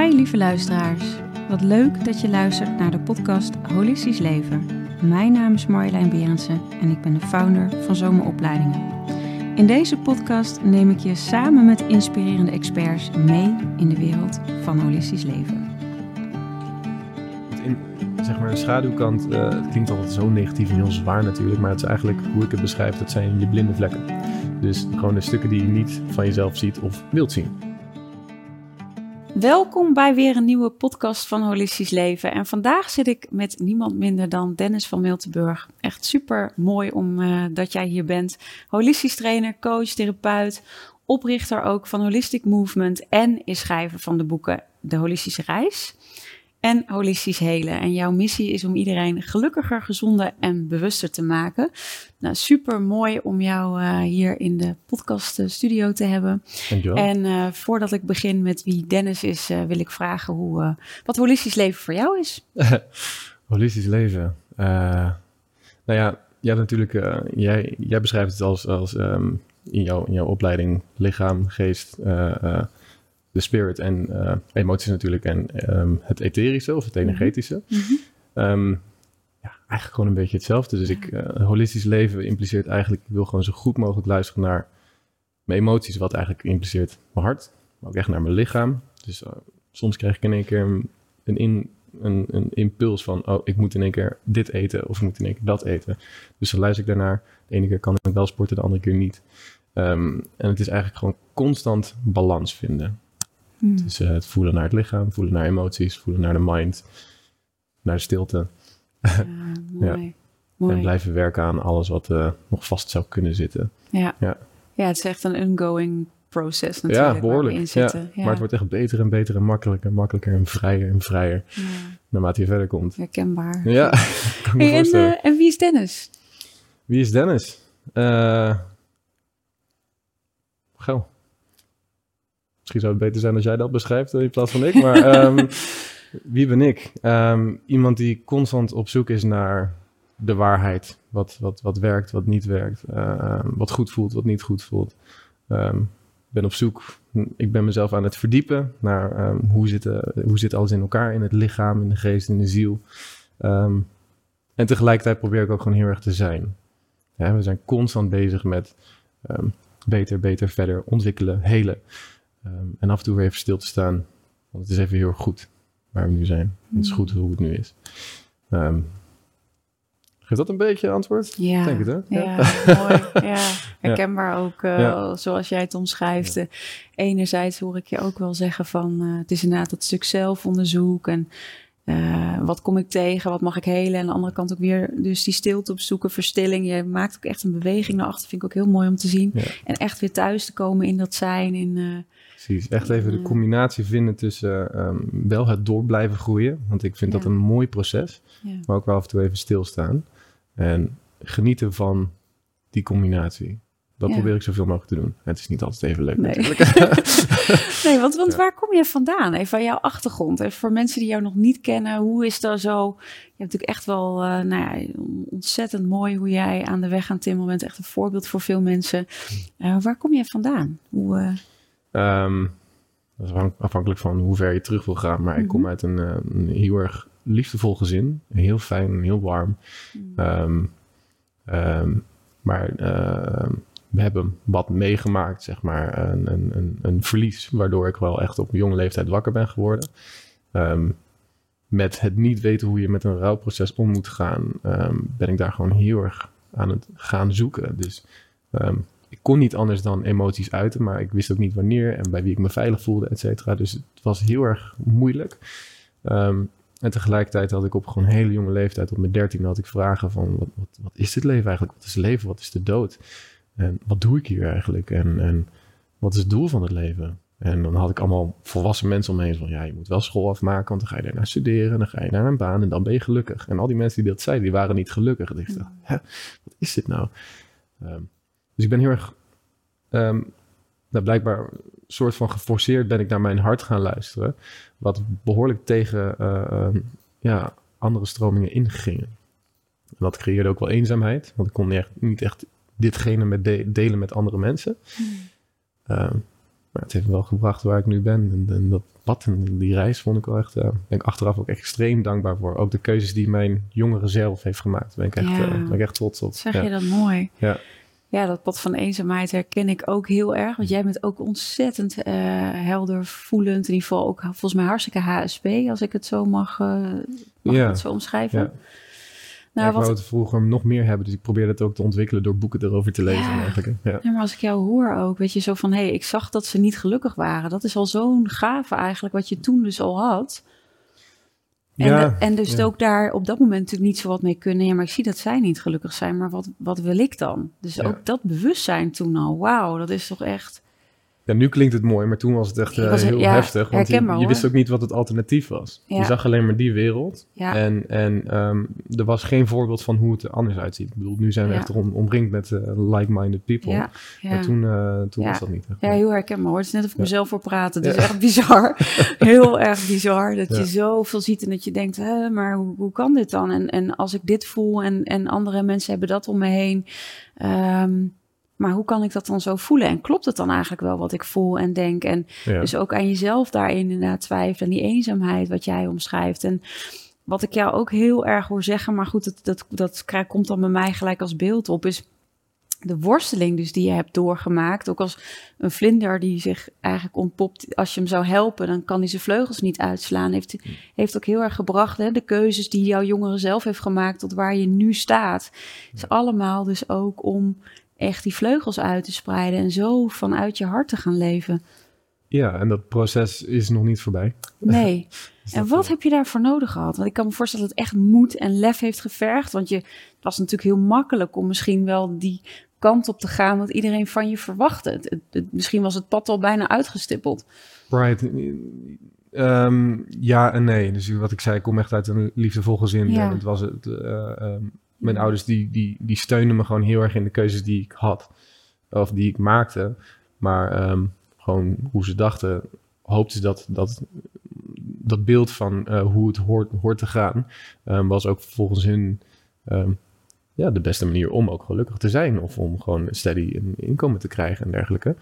Hi lieve luisteraars. Wat leuk dat je luistert naar de podcast Holistisch Leven. Mijn naam is Marjolein Berendsen en ik ben de founder van Zomeropleidingen. In deze podcast neem ik je samen met inspirerende experts mee in de wereld van holistisch leven. In zeg maar, de schaduwkant, eh, het klinkt altijd zo negatief en heel zwaar natuurlijk, maar het is eigenlijk hoe ik het beschrijf, dat zijn je blinde vlekken. Dus gewoon de stukken die je niet van jezelf ziet of wilt zien. Welkom bij weer een nieuwe podcast van Holistisch Leven. En vandaag zit ik met niemand minder dan Dennis van Miltenburg. Echt super mooi om uh, dat jij hier bent. Holistisch trainer, coach, therapeut, oprichter ook van Holistic Movement en is schrijver van de boeken De Holistische Reis en holistisch helen. En jouw missie is om iedereen gelukkiger, gezonder en bewuster te maken. Nou, super mooi om jou uh, hier in de podcast studio te hebben. Dankjewel. En uh, voordat ik begin met wie Dennis is, uh, wil ik vragen hoe, wat holistisch leven voor jou is. holistisch leven. nou ja, ja natuurlijk, jij, jij beschrijft het als, als um, in, jouw, in jouw opleiding lichaam, geest, de spirit en uh, emoties natuurlijk en um, het etherische of het energetische. Mm -hmm. um, ja, eigenlijk gewoon een beetje hetzelfde. Dus ik, uh, holistisch leven impliceert eigenlijk, ik wil gewoon zo goed mogelijk luisteren naar mijn emoties, wat eigenlijk impliceert mijn hart, maar ook echt naar mijn lichaam. Dus uh, soms krijg ik in één keer een, in, een, een impuls van, oh, ik moet in één keer dit eten of ik moet in één keer dat eten. Dus dan luister ik daarnaar. De ene keer kan ik wel sporten, de andere keer niet. Um, en het is eigenlijk gewoon constant balans vinden. Hmm. Dus uh, het voelen naar het lichaam, voelen naar emoties, voelen naar de mind, naar de stilte. Ja, mooi. Ja. mooi. En blijven werken aan alles wat uh, nog vast zou kunnen zitten. Ja. Ja. ja, het is echt een ongoing proces natuurlijk. Ja, behoorlijk. Ja. Maar het wordt echt beter en beter en makkelijker en makkelijker en vrijer en vrijer naarmate je verder komt. herkenbaar. Ja, kan Hey, en, eh, en wie is Dennis? Wie is Dennis? Uh, goh. Misschien zou het beter zijn als jij dat beschrijft in plaats van ik. Maar um, wie ben ik? Um, iemand die constant op zoek is naar de waarheid. Wat, wat, wat werkt, wat niet werkt. Uh, wat goed voelt, wat niet goed voelt. Um, ik ben op zoek. Ik ben mezelf aan het verdiepen naar hoe, zit, uh, hoe zit alles in elkaar. In het lichaam, in de geest, in de ziel. en tegelijkertijd probeer ik ook gewoon heel erg te zijn. Ja, we zijn constant bezig met beter, beter, verder ontwikkelen, helen. Um, en af en toe weer even stil te staan. Want het is even heel erg goed waar we nu zijn. Mm. Het is goed hoe het nu is. Um, geeft dat een beetje antwoord? Ja, Denk het, hè? ja, ja. mooi. Ja, herkenbaar ook uh, ja. zoals jij het omschrijft. Enerzijds hoor ik je ook wel zeggen van uh, het is inderdaad dat stuk zelfonderzoek en uh, wat kom ik tegen, wat mag ik helen. En aan de andere kant ook weer dus die stilte opzoeken, verstilling. Je maakt ook echt een beweging naar achter, vind ik ook heel mooi om te zien. En echt weer thuis te komen in dat zijn, in... Precies, echt even de combinatie vinden tussen um, wel het door blijven groeien. Want ik vind ja. dat een mooi proces. Ja. Maar ook wel af en toe even stilstaan. En genieten van die combinatie. Dat Ja. probeer ik zoveel mogelijk te doen. Het is niet altijd even leuk Nee. Nee, want, want Ja. waar kom je vandaan? Even van jouw achtergrond. Even voor mensen die jou nog niet kennen, hoe is dat zo? Je hebt natuurlijk echt wel, eh, nou ja, ontzettend mooi hoe jij aan de weg aan timmeren bent. Echt een voorbeeld voor veel mensen. Eh, waar kom je vandaan? Hoe, eh, Ehm, dat is afhan- afhankelijk van hoe ver je terug wil gaan. Maar ik kom Mhm. uit een, eh, een heel erg liefdevol gezin. Heel fijn, heel warm. Ehm, ehm, maar we hebben wat meegemaakt, zeg maar. Een, een, een, een verlies, waardoor ik wel echt op jonge leeftijd wakker ben geworden. Met het niet weten hoe je met een rouwproces om moet gaan, ben ik daar gewoon heel erg aan het gaan zoeken. Dus kon niet anders dan emoties uiten, maar ik wist ook niet wanneer en bij wie ik me veilig voelde, et cetera. Dus het was heel erg moeilijk. Ehm, en tegelijkertijd had ik op gewoon hele jonge leeftijd, op mijn dertien, had ik vragen van wat, wat, wat is dit leven eigenlijk? Wat is leven? Wat is de dood? En wat doe ik hier eigenlijk? En, en wat is het doel van het leven? En dan had ik allemaal volwassen mensen om me heen van ja, je moet wel school afmaken, want dan ga je daarna studeren, dan ga je naar een baan en dan ben je gelukkig. En al die mensen die dat zeiden, die waren niet gelukkig. En ik dacht, hè, wat is dit nou? Ehm, dus ik ben heel erg, ehm, nou, blijkbaar een soort van geforceerd ben ik naar mijn hart gaan luisteren, wat behoorlijk tegen eh, ehm, ja, andere stromingen ingingen. En dat creëerde ook wel eenzaamheid, want ik kon niet echt, niet echt ditgene met de- delen met andere mensen. Ehm, Maar het heeft me wel gebracht waar ik nu ben. En, en dat pad en die reis vond ik wel echt, uh, ben ik achteraf ook extreem dankbaar voor. Ook de keuzes die mijn jongere zelf heeft gemaakt. Daar ben ik echt, Ja. eh, ben ik echt trots op. Zeg ja. je dat mooi? Ja. Ja, dat pad van eenzaamheid herken ik ook heel erg. Want jij bent ook ontzettend eh, helder, voelend. In ieder geval ook volgens mij hartstikke HSP, als ik het zo mag, eh, mag Ja. het zo omschrijven. Ja. Nou, Ja, ik wat, wou het vroeger nog meer hebben, dus ik probeerde het ook te ontwikkelen door boeken erover te lezen Ja. eigenlijk. Ja. Ja, maar als ik jou hoor ook, weet je, zo van... hé, hey, ik zag dat ze niet gelukkig waren. Dat is al zo'n gave eigenlijk, wat je toen dus al had. En, Ja, en dus ja. ook daar op dat moment natuurlijk niet zo wat mee kunnen. Ja, maar ik zie dat zij niet gelukkig zijn, maar wat, wat wil ik dan? Dus Ja. ook dat bewustzijn toen al, wauw, dat is toch echt... Ja, nu klinkt het mooi, maar toen was het echt eh, was- heel ja, heftig. Want je, wist ook niet wat het alternatief was. Ja. Je zag alleen maar die wereld. Ja, En, en ehm, er was geen voorbeeld van hoe het er anders uitziet. Ik bedoel, nu zijn we echt om, omringd met eh, like-minded people. ja, ja. Maar toen, eh, toen was dat niet. echt. Ja, heel herkenbaar hoor. Het is net of ik Ja. mezelf voor praten. Het is Ja. echt bizar. heel erg bizar. Dat Ja. je zoveel ziet en dat je denkt, Hè, maar hoe, hoe kan dit dan? En, en als ik dit voel en, en andere mensen hebben dat om me heen. ehm, maar hoe kan ik dat dan zo voelen? En klopt het dan eigenlijk wel wat ik voel en denk? En Ja. dus ook aan jezelf daarin inderdaad twijfelen. En die eenzaamheid wat jij omschrijft. En wat ik jou ook heel erg hoor zeggen, maar goed, dat, dat, dat komt dan bij mij gelijk als beeld op, is de worsteling dus die je hebt doorgemaakt. Ook als een vlinder die zich eigenlijk ontpopt, als je hem zou helpen, dan kan hij zijn vleugels niet uitslaan. Heeft, heeft ook heel erg gebracht, hè, de keuzes die jouw jongere zelf heeft gemaakt tot waar je nu staat. is allemaal dus ook om echt die vleugels uit te spreiden en zo vanuit je hart te gaan leven. ja, en dat proces is nog niet voorbij. Nee. Dus En wat eh, heb je daarvoor nodig gehad? Want ik kan me voorstellen dat het echt moed en lef heeft gevergd. Want je, het was natuurlijk heel makkelijk om misschien wel die kant op te gaan wat iedereen van je verwachtte. Het, het- het- misschien was het pad al bijna uitgestippeld. Right. Ehm, ja en nee. Dus wat ik zei, ik kom echt uit een liefdevol gezin. Ja. En het was het, eh, ehm, mijn ouders die, die, die steunden me gewoon heel erg in de keuzes die ik had. Of die ik maakte. Maar ehm, gewoon hoe ze dachten, hoopten ze dat, dat, dat beeld van eh, hoe het hoort, hoort te gaan, ehm, was ook volgens hun ehm, ja, de beste manier om ook gelukkig te zijn. Of om gewoon een steady een inkomen te krijgen en dergelijke.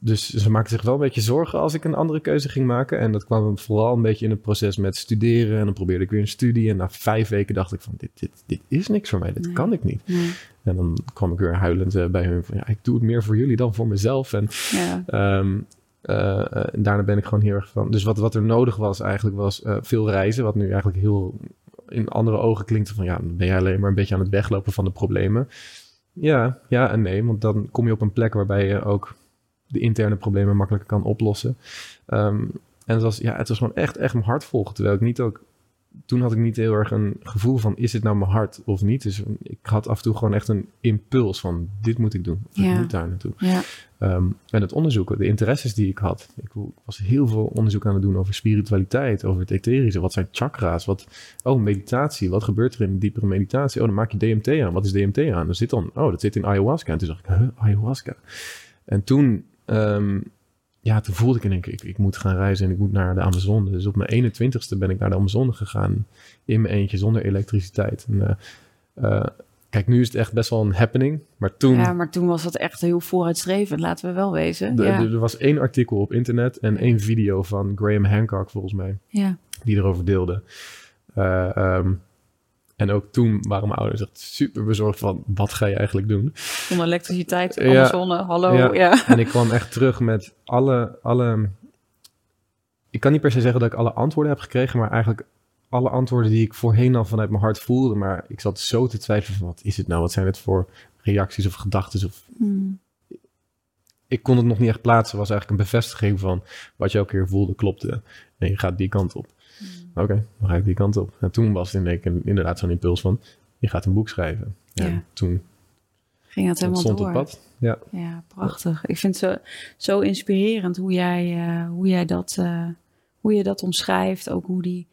Dus ze maakten zich wel een beetje zorgen als ik een andere keuze ging maken. En dat kwam vooral een beetje in het proces met studeren. En dan probeerde ik weer een studie. En na vijf weken dacht ik van, dit, dit, dit is niks voor mij. Dit Nee. kan ik niet. Nee. En dan kwam ik weer huilend eh, bij hun van, ja, ik doe het meer voor jullie dan voor mezelf. En Ja. Ehm, eh, eh, en daarna ben ik gewoon heel erg van. Dus wat, wat er nodig was eigenlijk was veel reizen. Wat nu eigenlijk heel in andere ogen klinkt van ja, dan ben jij alleen maar een beetje aan het weglopen van de problemen. Ja, ja en nee, want dan kom je op een plek waarbij je ook de interne problemen makkelijker kan oplossen. Ehm, en het was, ja, het was gewoon echt, echt mijn hart volgen. Terwijl ik niet ook. Toen had ik niet heel erg een gevoel van: is het nou mijn hart of niet? Dus ik had af en toe gewoon echt een impuls van: dit moet ik doen. Ja. ik moet daar naartoe. Ja. Ehm, en het onderzoeken, de interesses die ik had. Ik was heel veel onderzoek aan het doen over spiritualiteit, over het etherische. Wat zijn chakra's? Wat, oh, meditatie. Wat gebeurt er in diepere meditatie? Oh, dan maak je DMT aan. Wat is DMT aan? Dat zit dan, oh, dat zit in ayahuasca. En toen dacht ik, huh, ayahuasca. En toen, ehm, ja, toen voelde ik in keer, ik, ik moet gaan reizen en ik moet naar de Amazone. Dus op mijn 21ste ben ik naar de Amazone gegaan. In mijn eentje, zonder elektriciteit. En, eh, eh, kijk, nu is het echt best wel een happening. Maar toen... ja, maar toen was dat echt heel vooruitstrevend, laten we wel wezen. De- ja. er was één artikel op internet en één video van Graham Hancock, volgens mij, ja. die erover deelde. Ehm, en ook toen waren mijn ouders echt super bezorgd van, wat ga je eigenlijk doen? Zonder elektriciteit, Ja. Amazone, hallo. Ja. Ja. En ik kwam echt terug met alle, alle... Ik kan niet per se zeggen dat ik alle antwoorden heb gekregen, maar eigenlijk alle antwoorden die ik voorheen al vanuit mijn hart voelde. Maar ik zat zo te twijfelen van, wat is het nou? Wat zijn het voor reacties of gedachten of Hmm. ik kon het nog niet echt plaatsen. was eigenlijk een bevestiging van wat je elke keer voelde klopte. En je gaat die kant op. Oké, dan ga ik die kant op. En toen was het inderdaad zo'n impuls van... je gaat een boek schrijven. En Ja. toen Ging dat helemaal stond door. het pad. Ja, Ja, prachtig. Ik vind het zo, zo inspirerend hoe jij, eh, hoe jij dat, eh, hoe je dat omschrijft. Ook hoe die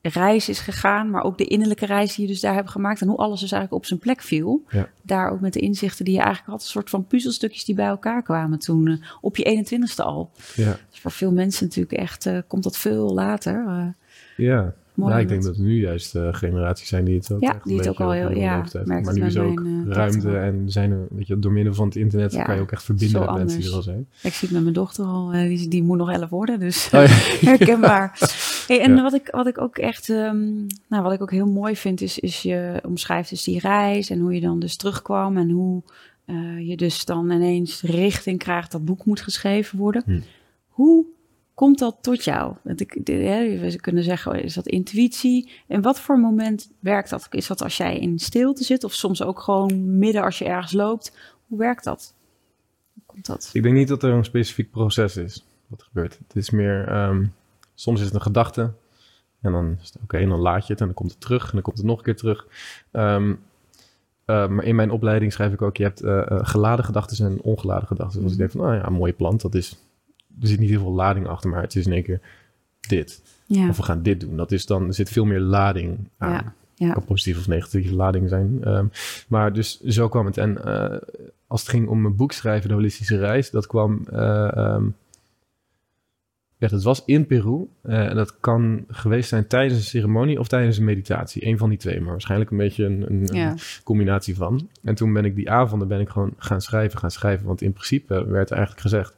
reis is gegaan, maar ook de innerlijke reis die je dus daar hebt gemaakt. En hoe alles dus eigenlijk op zijn plek viel. Ja. Daar ook met de inzichten die je eigenlijk had. Een soort van puzzelstukjes die bij elkaar kwamen toen eh, op je 21ste al. ja, Dus voor veel mensen natuurlijk echt, komt dat veel later. Eh. ja. Mooi om ik denk dat- er nu juist uh, generaties zijn die het ook Ja, die het ook al heel- ja, Maar nu is ook mijn, eh, ruimte en zijn er, weet je, door middel van het internet Ja, kan je ook echt verbinden met mensen die er al zijn. Ik zie het met mijn dochter al, eh, die, die moet nog 11 worden, dus Oh, ja. herkenbaar. Hey, en wat, ik, wat ik ook echt, ehm, nou, wat ik ook heel mooi vind, is, is je omschrijft dus die reis en hoe je dan dus terugkwam en hoe eh, je dus dan ineens richting krijgt dat boek moet geschreven worden. Hm. Hoe komt dat tot jou? We kunnen zeggen, is dat intuïtie? En wat voor moment werkt dat? Is dat als jij in stilte zit of soms ook gewoon midden als je ergens loopt? Hoe werkt dat? Hoe komt dat? Ik denk niet dat er een specifiek proces is wat gebeurt. Het is meer, ehm, soms is het een gedachte en dan is het oké, en dan laat je het en dan komt het terug en dan komt het nog een keer terug. Ehm, eh, maar in mijn opleiding schrijf ik ook, je hebt eh, geladen gedachten en ongeladen gedachten. Dus als ik denk van, oh ja, een mooie plant, dat is, er zit niet heel veel lading achter, maar het is in één keer dit. Ja, Of we gaan dit doen. Dat is dan, er zit veel meer lading aan. Ja, ja. Kan positief of negatieve lading zijn. Ehm, maar dus zo kwam het. En eh, als het ging om mijn boek schrijven, De Holistische Reis, dat kwam... ehm, ja, dat was in Peru. Eh, en dat kan geweest zijn tijdens een ceremonie of tijdens een meditatie. Eén van die twee, maar waarschijnlijk een beetje een, een, een combinatie van. En toen ben ik die avonden ben ik gewoon gaan schrijven, gaan schrijven. Want in principe werd eigenlijk gezegd,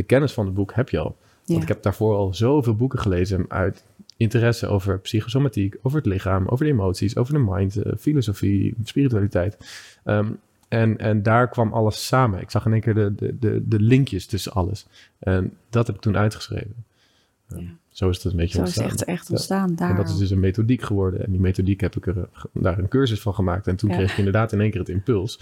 de kennis van het boek heb je al. Want ik heb daarvoor al zoveel boeken gelezen uit interesse over psychosomatiek, over het lichaam, over de emoties, over de mind, eh, filosofie, spiritualiteit. Ehm, en, en daar kwam alles samen. Ik zag in één keer de, de, de, de linkjes tussen alles. En dat heb ik toen uitgeschreven. Ehm, Ja. Zo is het een beetje Zo is het ontstaan. echt, echt ontstaan. Daar. En dat is dus een methodiek geworden. En die methodiek heb ik er eh, daar een cursus van gemaakt. En toen kreeg ik inderdaad in één keer het impuls.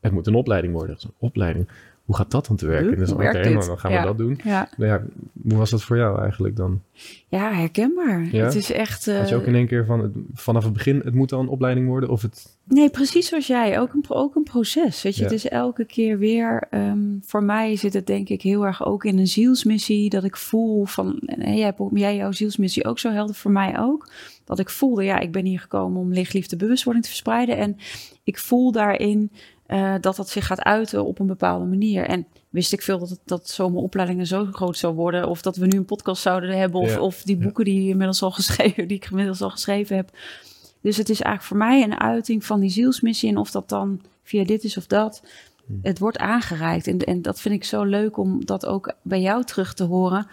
Het moet een opleiding worden. Een opleiding. Hoe gaat dat dan te werken? Dus oké, dan gaan Ja. we dat doen. ja. Nou ja, hoe was dat voor jou eigenlijk dan? ja, herkenbaar. Ja? Het is echt... eh, Had je ook in één keer van het, vanaf het begin, het moet al een opleiding worden? Of het, Nee, precies zoals jij. Ook een, ook een proces. Weet je, Ja. het is elke keer weer. ehm, voor mij zit het denk ik heel erg ook in een zielsmissie. Dat ik voel van. En jij jij jouw zielsmissie ook zo helder. Voor mij ook. Dat ik voelde, ja, ik ben hier gekomen om licht, liefde, bewustwording te verspreiden. En ik voel daarin eh, dat dat zich gaat uiten op een bepaalde manier. En wist ik veel dat, het, dat zomeropleidingen zo groot zou worden. Of dat we nu een podcast zouden hebben. Of, Ja. of die boeken die, je inmiddels al geschreven, die ik inmiddels al geschreven heb. Dus het is eigenlijk voor mij een uiting van die zielsmissie. En of dat dan via dit is of dat. Hmm. Het wordt aangereikt. En, en dat vind ik zo leuk om dat ook bij jou terug te horen.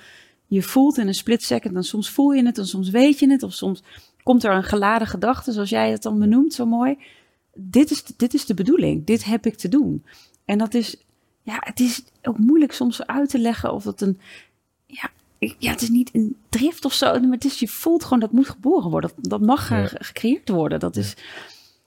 Je voelt in een split second. En soms voel je het en soms weet je het. Of soms komt er een geladen gedachte, zoals jij het dan benoemt, zo mooi. Dit is, dit is de bedoeling. Dit heb ik te doen. En dat is, ja, het is ook moeilijk soms uit te leggen of het een, ja, ja, het is niet een drift of zo. Maar het is, je voelt gewoon dat moet geboren worden. Dat, dat mag Ja. gecreëerd worden. Dat is,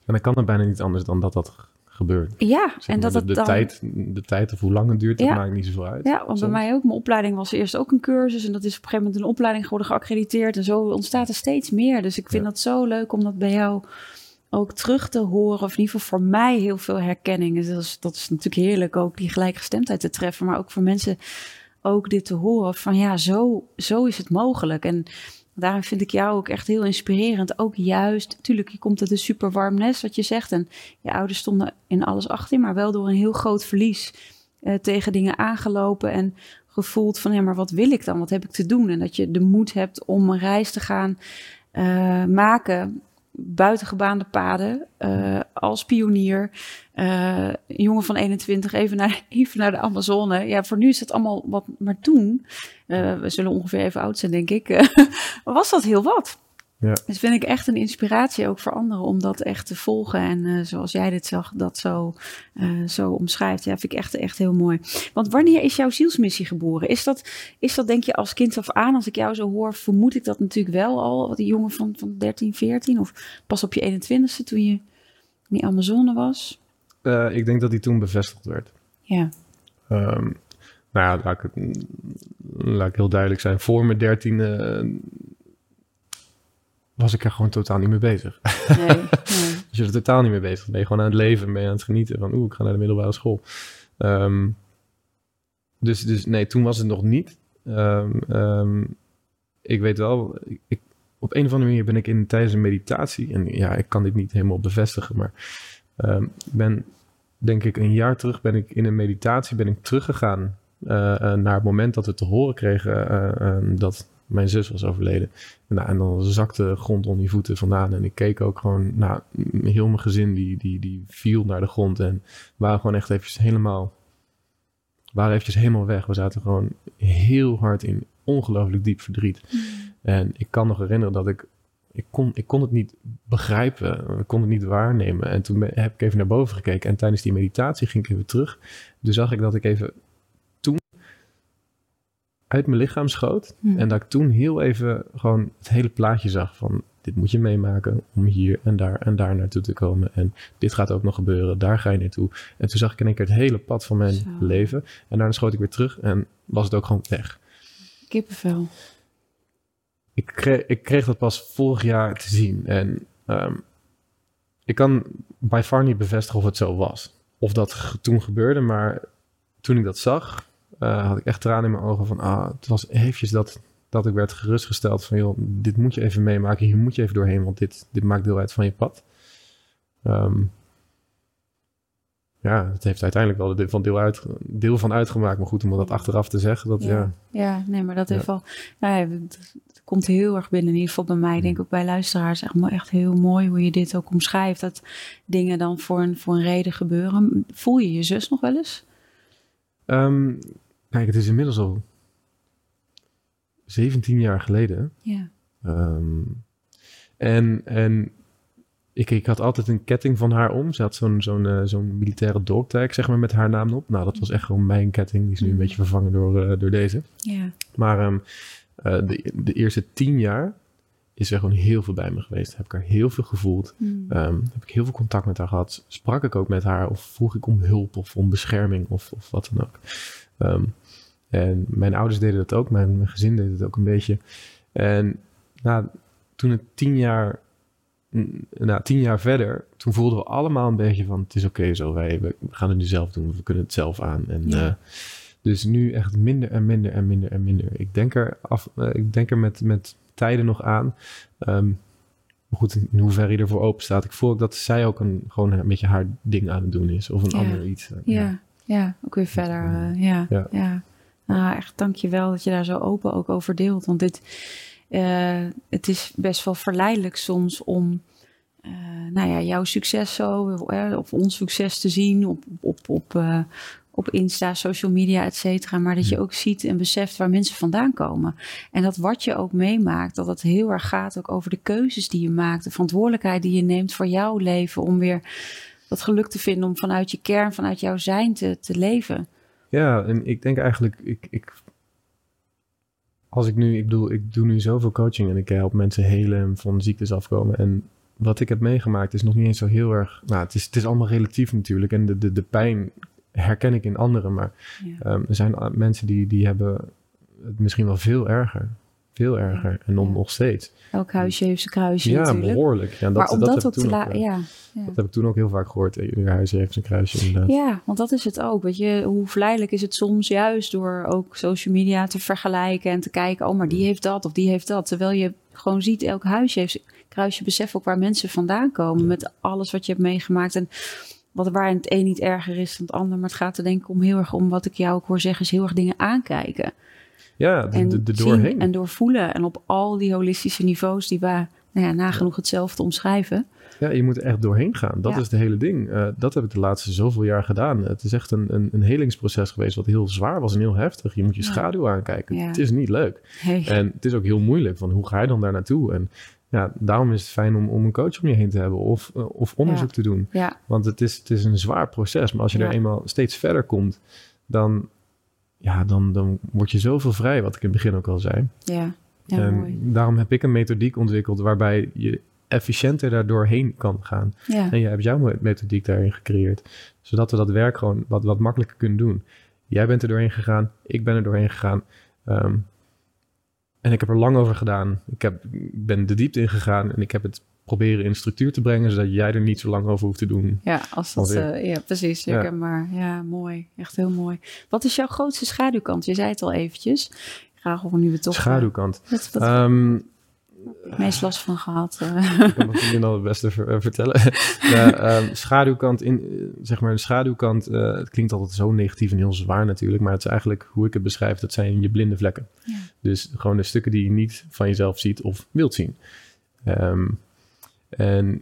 en dan kan het bijna niet anders dan dat dat gebeurt. ja, Zeg en dat de, het de, dan... tijd, de tijd of hoe lang het duurt, dat Ja. maakt niet zoveel uit. Ja, want bij mij ook. Mijn opleiding was eerst ook een cursus. En dat is op een gegeven moment een opleiding geworden, geaccrediteerd. En zo ontstaat er steeds meer. Dus ik vind Ja. dat zo leuk om dat bij jou ook terug te horen. Of in ieder geval voor mij heel veel herkenning. Dus dat is, dat is natuurlijk heerlijk ook die gelijkgestemdheid te treffen. Maar ook voor mensen ook dit te horen. Van ja, zo, zo is het mogelijk. En daarom vind ik jou ook echt heel inspirerend. Ook juist, natuurlijk, je komt uit een super warm nest, wat je zegt. En je ouders stonden in alles achter maar wel door een heel groot verlies eh, tegen dingen aangelopen en gevoeld van ja, maar wat wil ik dan? Wat heb ik te doen? En dat je de moed hebt om een reis te gaan eh, maken, buitengebaande paden, eh, als pionier. Eh, een jongen van 21, even naar, even naar de Amazone. Ja, voor nu is het allemaal wat, maar toen, eh, we zullen ongeveer even oud zijn, denk ik, was dat heel wat. Ja. Dus vind ik echt een inspiratie ook voor anderen om dat echt te volgen. En eh, zoals jij dit zag, dat zo, eh, zo omschrijft. Ja, vind ik echt, echt heel mooi. Want wanneer is jouw zielsmissie geboren? Is dat, is dat denk je als kind af aan? Als ik jou zo hoor, vermoed ik dat natuurlijk wel al. Die jongen van, van 13, 14 of pas op je 21ste toen je in die Amazone was. Eh, ik denk dat die toen bevestigd werd. Ja, Ehm, nou ja, laat ik, laat ik heel duidelijk zijn. Voor mijn dertiende was ik er gewoon totaal niet mee bezig. nee, nee. Als je er totaal niet mee bezig bent, ben je gewoon aan het leven en ben je aan het genieten van, oeh, ik ga naar de middelbare school. Ehm, dus, dus nee, toen was het nog niet. Ehm, ehm, ik weet wel, ik, op een of andere manier ben ik in tijdens een meditatie, en ja, ik kan dit niet helemaal bevestigen, maar ik ben, denk ik, een jaar terug ben ik in een meditatie ben ik teruggegaan eh, naar het moment dat we te horen kregen eh, dat mijn zus was overleden. Nou, en dan zakte de grond onder die voeten vandaan. En ik keek ook gewoon, nou, heel mijn gezin die, die, die viel naar de grond. En waren gewoon echt eventjes helemaal, waren eventjes helemaal weg. We zaten gewoon heel hard in ongelooflijk diep verdriet. Mm. En ik kan nog herinneren dat ik, ik kon, ik kon het niet begrijpen. Ik kon het niet waarnemen. En toen heb ik even naar boven gekeken. En tijdens die meditatie ging ik even terug. Toen zag ik dat ik even uit mijn lichaam schoot. Mm. En dat ik toen heel even gewoon het hele plaatje zag van dit moet je meemaken om hier en daar en daar naartoe te komen. En dit gaat ook nog gebeuren, daar ga je naartoe. En toen zag ik in één keer het hele pad van mijn Zo. leven. En daarna schoot ik weer terug en was het ook gewoon weg. Kippenvel. Ik kreeg, ik kreeg dat pas vorig jaar te zien. En ehm, ik kan by far niet bevestigen of het zo was. Of dat toen gebeurde, maar toen ik dat zag, eh, had ik echt tranen in mijn ogen van, ah, het was eventjes dat, dat ik werd gerustgesteld van, joh, dit moet je even meemaken, hier moet je even doorheen, want dit, dit maakt deel uit van je pad. Ehm, ja, het heeft uiteindelijk wel de- van deel, uit, deel van uitgemaakt, maar goed om dat achteraf te zeggen, dat ja, Ja, ja, nee, maar dat Ja. heeft wel. Nou ja, het, komt heel erg binnen, in ieder geval bij mij. Ik denk ook bij luisteraars echt, echt heel mooi hoe je dit ook omschrijft. Dat dingen dan voor een, voor een reden gebeuren. Voel je je zus nog wel eens? Ehm, kijk, het is inmiddels al 17 jaar geleden. Ja. Ehm, en en ik, ik had altijd een ketting van haar om. Ze had zo'n zo'n eh, zo'n militaire dogtag, zeg maar, met haar naam op. Nou, dat was echt gewoon mijn ketting. Die is nu een Mhm. beetje vervangen door, eh, door deze. Ja. Maar ehm, eh, de, de eerste 10 jaar is er gewoon heel veel bij me geweest. Heb ik haar heel veel gevoeld. Mm. Ehm, heb ik heel veel contact met haar gehad. Sprak ik ook met haar of vroeg ik om hulp of om bescherming of, of wat dan ook. Ehm, en mijn ouders deden dat ook, mijn, mijn gezin deed het ook een beetje. En nou, toen het tien jaar, nou, tien jaar verder, toen voelden we allemaal een beetje van het is oké zo, wij we gaan het nu zelf doen, we kunnen het zelf aan. En, Ja. eh, dus nu echt minder en minder en minder en minder. Ik denk er, af, eh, ik denk er met, met tijden nog aan. Ehm, maar goed, in hoeverre je ervoor open staat. Ik voel ook dat zij ook een, gewoon een beetje haar ding aan het doen is. Of een Ja. ander iets. Ja, ja, ook weer verder. eh, ja, ja. Nou, echt dank je wel dat je daar zo open ook over deelt. Want dit, eh, het is best wel verleidelijk soms om eh, nou ja, jouw succes zo, of ons succes te zien op, op, op, eh, op Insta, social media, et cetera. Maar dat je ook ziet en beseft waar mensen vandaan komen. En dat wat je ook meemaakt, dat het heel erg gaat ook over de keuzes die je maakt. De verantwoordelijkheid die je neemt voor jouw leven. Om weer dat geluk te vinden om vanuit je kern, vanuit jouw zijn te, te leven. Ja, en ik denk eigenlijk, ik, ik, als ik nu, ik bedoel, ik doe nu zoveel coaching en ik help mensen helen en van ziektes afkomen. En wat ik heb meegemaakt is nog niet eens zo heel erg, nou, het is, het is allemaal relatief natuurlijk. En de, de, de pijn herken ik in anderen, maar Ja. ehm, er zijn mensen die, die hebben het misschien wel veel erger. Veel erger. En dan Ja. nog steeds. Elk huisje heeft zijn kruisje ja, natuurlijk. behoorlijk. Ja, dat, maar om dat, ook te laten, eh, ja. Ja. Dat heb ik toen ook heel vaak gehoord. Eh, Ieder huisje heeft zijn kruisje inderdaad. ja, want dat is het ook. Weet je, hoe verleidelijk is het soms juist door ook social media te vergelijken en te kijken, oh, maar die heeft dat of die heeft dat. Terwijl je gewoon ziet, elk huisje heeft zijn kruisje. Besef ook waar mensen vandaan komen met alles wat je hebt meegemaakt. En wat waar het een niet erger is dan het ander. Maar het gaat er denk ik om heel erg om wat ik jou ook hoor zeggen, is heel erg dingen aankijken. Ja, en de, de zien doorheen. en doorvoelen. En op al die holistische niveaus die we nou ja, nagenoeg hetzelfde omschrijven. Ja, je moet er echt doorheen gaan. Dat Ja. is het hele ding. Eh, dat heb ik de laatste zoveel jaar gedaan. Het is echt een, een, een helingsproces geweest wat heel zwaar was en heel heftig. Je moet je Ja. schaduw aankijken. Ja. Het is niet leuk. Hey. En het is ook heel moeilijk van hoe ga je dan daar naartoe? En ja, daarom is het fijn om, om een coach om je heen te hebben of, eh, of onderzoek te doen. Want het is, het is een zwaar proces. Maar als je er eenmaal steeds verder komt, dan, ja, dan, dan word je zoveel vrij, wat ik in het begin ook al zei. ja, ja en mooi. daarom heb ik een methodiek ontwikkeld waarbij je efficiënter daar doorheen kan gaan. Ja, En je hebt jouw me- methodiek daarin gecreëerd. Zodat we dat werk gewoon wat, wat makkelijker kunnen doen. Jij bent er doorheen gegaan, ik ben er doorheen gegaan. Ehm, en ik heb er lang over gedaan. Ik heb, ben de diepte in gegaan en ik heb het proberen in structuur te brengen, zodat jij er niet zo lang over hoeft te doen. ja, als dat, eh, ja precies. Ja. herkenbaar. Ja, mooi. Echt heel mooi. Wat is jouw grootste schaduwkant? Je zei het al eventjes. Graag horen nu we toch... eh, Schaduwkant. het meest last van gehad? ik kan het je al het beste vertellen. de ehm, schaduwkant, in, zeg maar de schaduwkant, het klinkt altijd zo negatief en heel zwaar natuurlijk, maar het is eigenlijk hoe ik het beschrijf, dat zijn je blinde vlekken. Ja. Dus gewoon de stukken die je niet van jezelf ziet of wilt zien. Ehm, en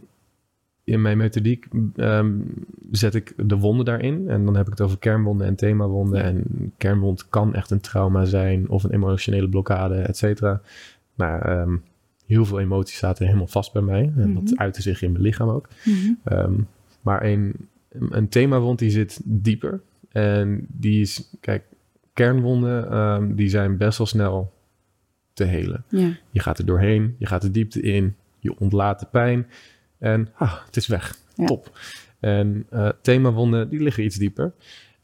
in mijn methodiek um, zet ik de wonden daarin. En dan heb ik het over kernwonden en themawonden. En kernwond kan echt een trauma zijn of een emotionele blokkade, et cetera. Nou, um, heel veel emoties zaten helemaal vast bij mij. En dat mhm. uitte zich in mijn lichaam ook. Mhm. um, maar een, een themawond die zit dieper. En die is, kijk, kernwonden die zijn best wel snel te helen. Je gaat er doorheen, je gaat de diepte in, je ontlaat de pijn. En ah, het is weg. Top. En uh, themawonden, die liggen iets dieper.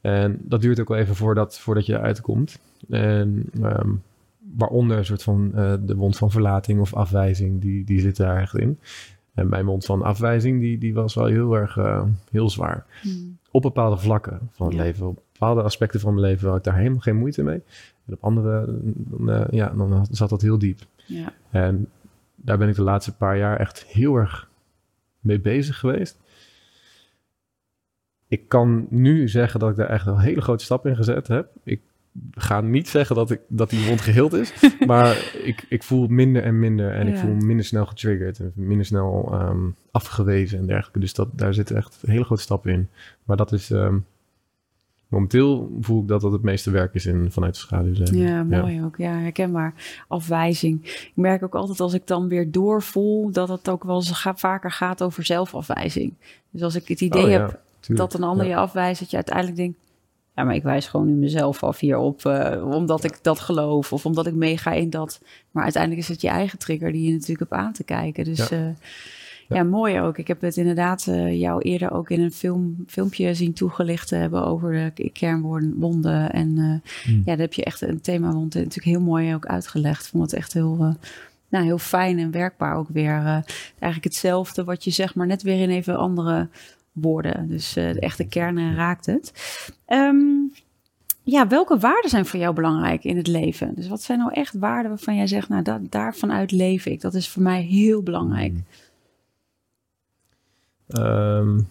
En dat duurt ook wel even voordat, voordat je eruit komt. En um, waaronder een soort van uh, de wond van verlating of afwijzing, die, die zit daar echt in. En mijn wond van afwijzing, die, die was wel heel erg uh, heel zwaar. Hmm. Op bepaalde vlakken van het leven, op bepaalde aspecten van mijn leven had ik daar helemaal geen moeite mee. En op andere, dan, ja, dan zat dat heel diep. Ja. En daar ben ik de laatste paar jaar echt heel erg mee bezig geweest. Ik kan nu zeggen dat ik daar echt een hele grote stap in gezet heb. Ik ga niet zeggen dat, ik, dat die wond geheeld is. maar ik, ik voel minder en minder. En ik voel minder snel getriggerd. En minder snel um, afgewezen en dergelijke. Dus dat, daar zitten echt hele grote stappen in. Maar dat is... Um, momenteel voel ik dat dat het meeste werk is in, vanuit de schaduw. Ja, mooi ook. Ja, herkenbaar. Afwijzing. Ik merk ook altijd als ik dan weer doorvoel dat het ook wel eens vaker gaat over zelfafwijzing. Dus als ik het idee oh heb dat een ander je afwijst, dat je uiteindelijk denkt, ja, maar ik wijs gewoon nu mezelf af hierop, uh, omdat ik dat geloof of omdat ik meega in dat. Maar uiteindelijk is het je eigen trigger die je natuurlijk hebt aan te kijken. Dus ja. Uh, ja, mooi ook. Ik heb het inderdaad uh, jou eerder ook in een film, filmpje zien toegelicht hebben over de kernwonden. En uh, ja, daar heb je echt een thema rond natuurlijk heel mooi ook uitgelegd. Ik vond het echt heel, uh, nou, heel fijn en werkbaar ook weer. eigenlijk hetzelfde wat je zeg maar net weer in even andere woorden. Dus de echte kern raakt het. Um, ja, welke waarden zijn voor jou belangrijk in het leven? Dus wat zijn nou echt waarden waarvan jij zegt, nou, dat, daarvanuit leef ik. Dat is voor mij heel belangrijk. Mm. Um,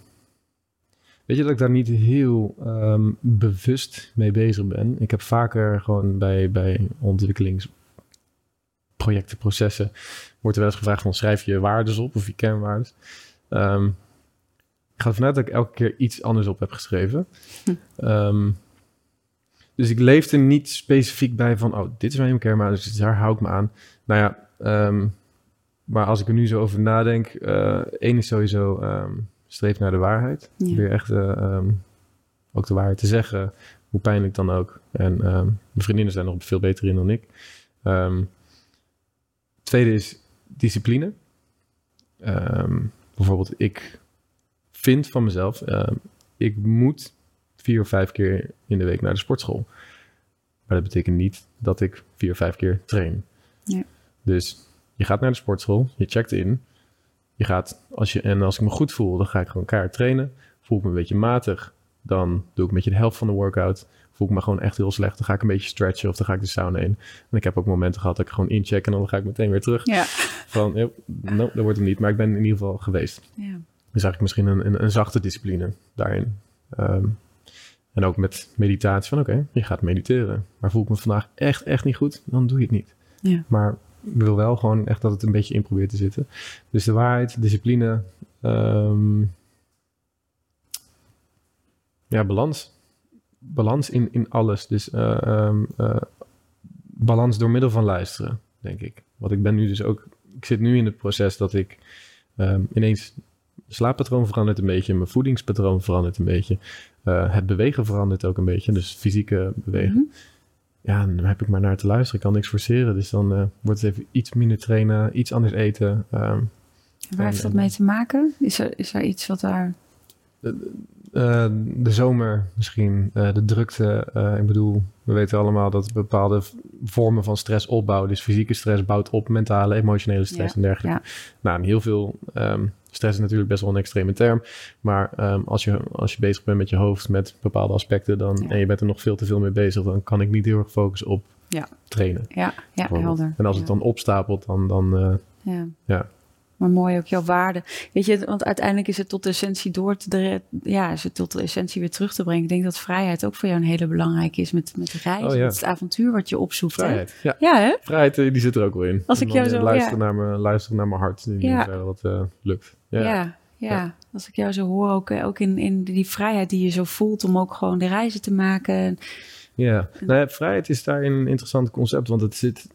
weet je dat ik daar niet heel um, bewust mee bezig ben? Ik heb vaker gewoon bij, bij ontwikkelingsprojecten, processen, wordt er wel eens gevraagd van schrijf je waardes op of je kernwaardes. Um, ik ga ervan uit dat ik elke keer iets anders op heb geschreven. Hm. dus ik leefde niet specifiek bij van, oh, dit is mijn kernwaardes, dus daar hou ik me aan. Nou ja, um, maar als ik er nu zo over nadenk, uh, één is sowieso um, streef naar de waarheid. Ja. Weer echt uh, um, ook de waarheid te zeggen, hoe pijnlijk dan ook. En um, mijn vriendinnen zijn nog veel beter in dan ik. tweede is discipline. bijvoorbeeld, ik vind van mezelf, ik moet vier of vijf keer in de week naar de sportschool. Maar dat betekent niet dat ik vier of vijf keer train. Ja. Dus je gaat naar de sportschool, je checkt in. Je gaat, als je, en als ik me goed voel, dan ga ik gewoon keihard trainen. Voel ik me een beetje matig, dan doe ik een beetje de helft van de workout. Voel ik me gewoon echt heel slecht, dan ga ik een beetje stretchen of dan ga ik de sauna in. En ik heb ook momenten gehad dat ik gewoon incheck en dan ga ik meteen weer terug. Ja. Van, no, dat wordt hem niet, maar ik ben in ieder geval geweest. Ja. Dus eigenlijk misschien een, een, een zachte discipline daarin. Ehm, en ook met meditatie van oké, je gaat mediteren. Maar voel ik me vandaag echt, echt niet goed, dan doe je het niet. Ja. Maar wil wel gewoon echt dat het een beetje in probeert te zitten. Dus de waarheid, discipline, ehm, ja, balans. Balans in, in alles. Dus uh, um, uh, balans door middel van luisteren, denk ik. Want ik ben nu dus ook, ik zit nu in het proces dat ik um, ineens slaappatroon verandert een beetje, mijn voedingspatroon verandert een beetje, uh, het bewegen verandert ook een beetje, dus fysieke bewegen. Mm ja, dan heb ik maar naar te luisteren. Ik kan niks forceren. Dus dan uh, wordt het even iets minder trainen, iets anders eten. Um, waar heeft dat mee te maken? Is er, is er iets wat daar... De, uh, de zomer misschien, uh, de drukte. ik bedoel, we weten allemaal dat bepaalde vormen van stress opbouwen. Dus fysieke stress bouwt op mentale, emotionele stress en dergelijke. Ja. Nou, heel veel um, stress is natuurlijk best wel een extreme term. Maar um, als, je, als je bezig bent met je hoofd, met bepaalde aspecten, dan, en je bent er nog veel te veel mee bezig, dan kan ik niet heel erg focussen op ja. trainen. Ja, ja helder. En als het dan opstapelt, dan, dan, uh, Ja. Maar mooi ook jouw waarde. Weet je, want uiteindelijk is het tot de essentie door te ja, is het tot de essentie weer terug te brengen. Ik denk dat vrijheid ook voor jou een hele belangrijke is met, met reizen. Oh, ja. het avontuur wat je opzoekt. hè? Vrijheid. Ja. Ja, hè? Vrijheid, eh, die zit er ook wel in. Als En ik jou eh, zo- luisteren, ja. naar mijn, luisteren naar mijn hart. Ja. dat eh, lukt. Ja. Ja. Ja. Als ik jou zo hoor, ook, ook in, in die vrijheid die je zo voelt om ook gewoon de reizen te maken. Ja, nou ja, vrijheid is daarin een interessant concept, want het zit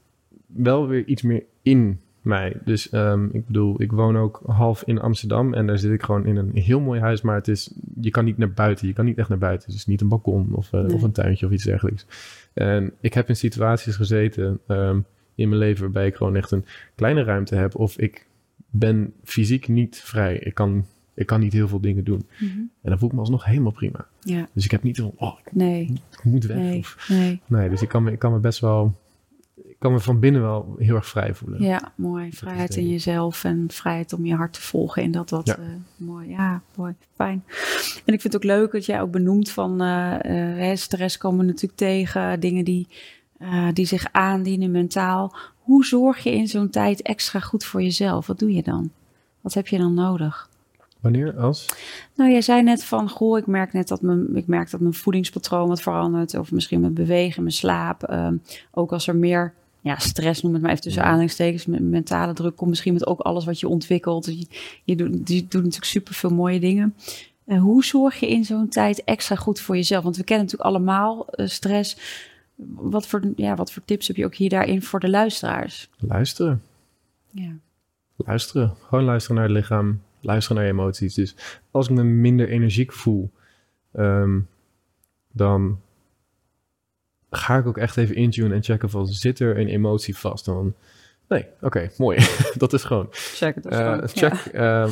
wel weer iets meer in mij. Dus ehm, ik bedoel, ik woon ook half in Amsterdam en daar zit ik gewoon in een heel mooi huis, maar het is, je kan niet naar buiten, je kan niet echt naar buiten. Het is niet een balkon of, eh, Nee. of een tuintje of iets dergelijks. En ik heb in situaties gezeten ehm, in mijn leven waarbij ik gewoon echt een kleine ruimte heb of ik ben fysiek niet vrij. Ik kan, ik kan niet heel veel dingen doen. Mhm. En dan voel ik me alsnog helemaal prima. Ja, Dus ik heb niet van, oh, nee, ik moet weg. nee, Of, nee. Nee, dus ik kan me, ik kan me best wel. Kan me van binnen wel heel erg vrij voelen. Ja, mooi. Vrijheid in jezelf en vrijheid om je hart te volgen in dat wat Ja. eh, mooi. Ja, mooi. Fijn. En ik vind het ook leuk dat jij ook benoemt van eh, hè, stress komen natuurlijk tegen, dingen die, die zich aandienen mentaal. Hoe zorg je in zo'n tijd extra goed voor jezelf? Wat doe je dan? Wat heb je dan nodig? Wanneer? Als? Nou, jij zei net van, goh, ik merk net dat mijn, ik merk dat mijn voedingspatroon wat verandert. Of misschien mijn bewegen, mijn slaap. Ehm, ook als er meer ja, stress, noem het maar even tussen aanhalingstekens, mentale druk komt. Misschien met ook alles wat je ontwikkelt. Je, je, doet, je doet natuurlijk super veel mooie dingen. Eh, hoe zorg je in zo'n tijd extra goed voor jezelf? Want we kennen natuurlijk allemaal eh, stress. Wat voor, ja, wat voor tips heb je ook hier daarin voor de luisteraars? Luisteren. Ja. Luisteren. Gewoon luisteren naar het lichaam. Luisteren naar je emoties. Dus als ik me minder energiek voel, ehm, dan ga ik ook echt even intunen en checken van zit er een emotie vast? Dan, nee, oké, mooi. dat is gewoon. Check het Eh, check. ehm,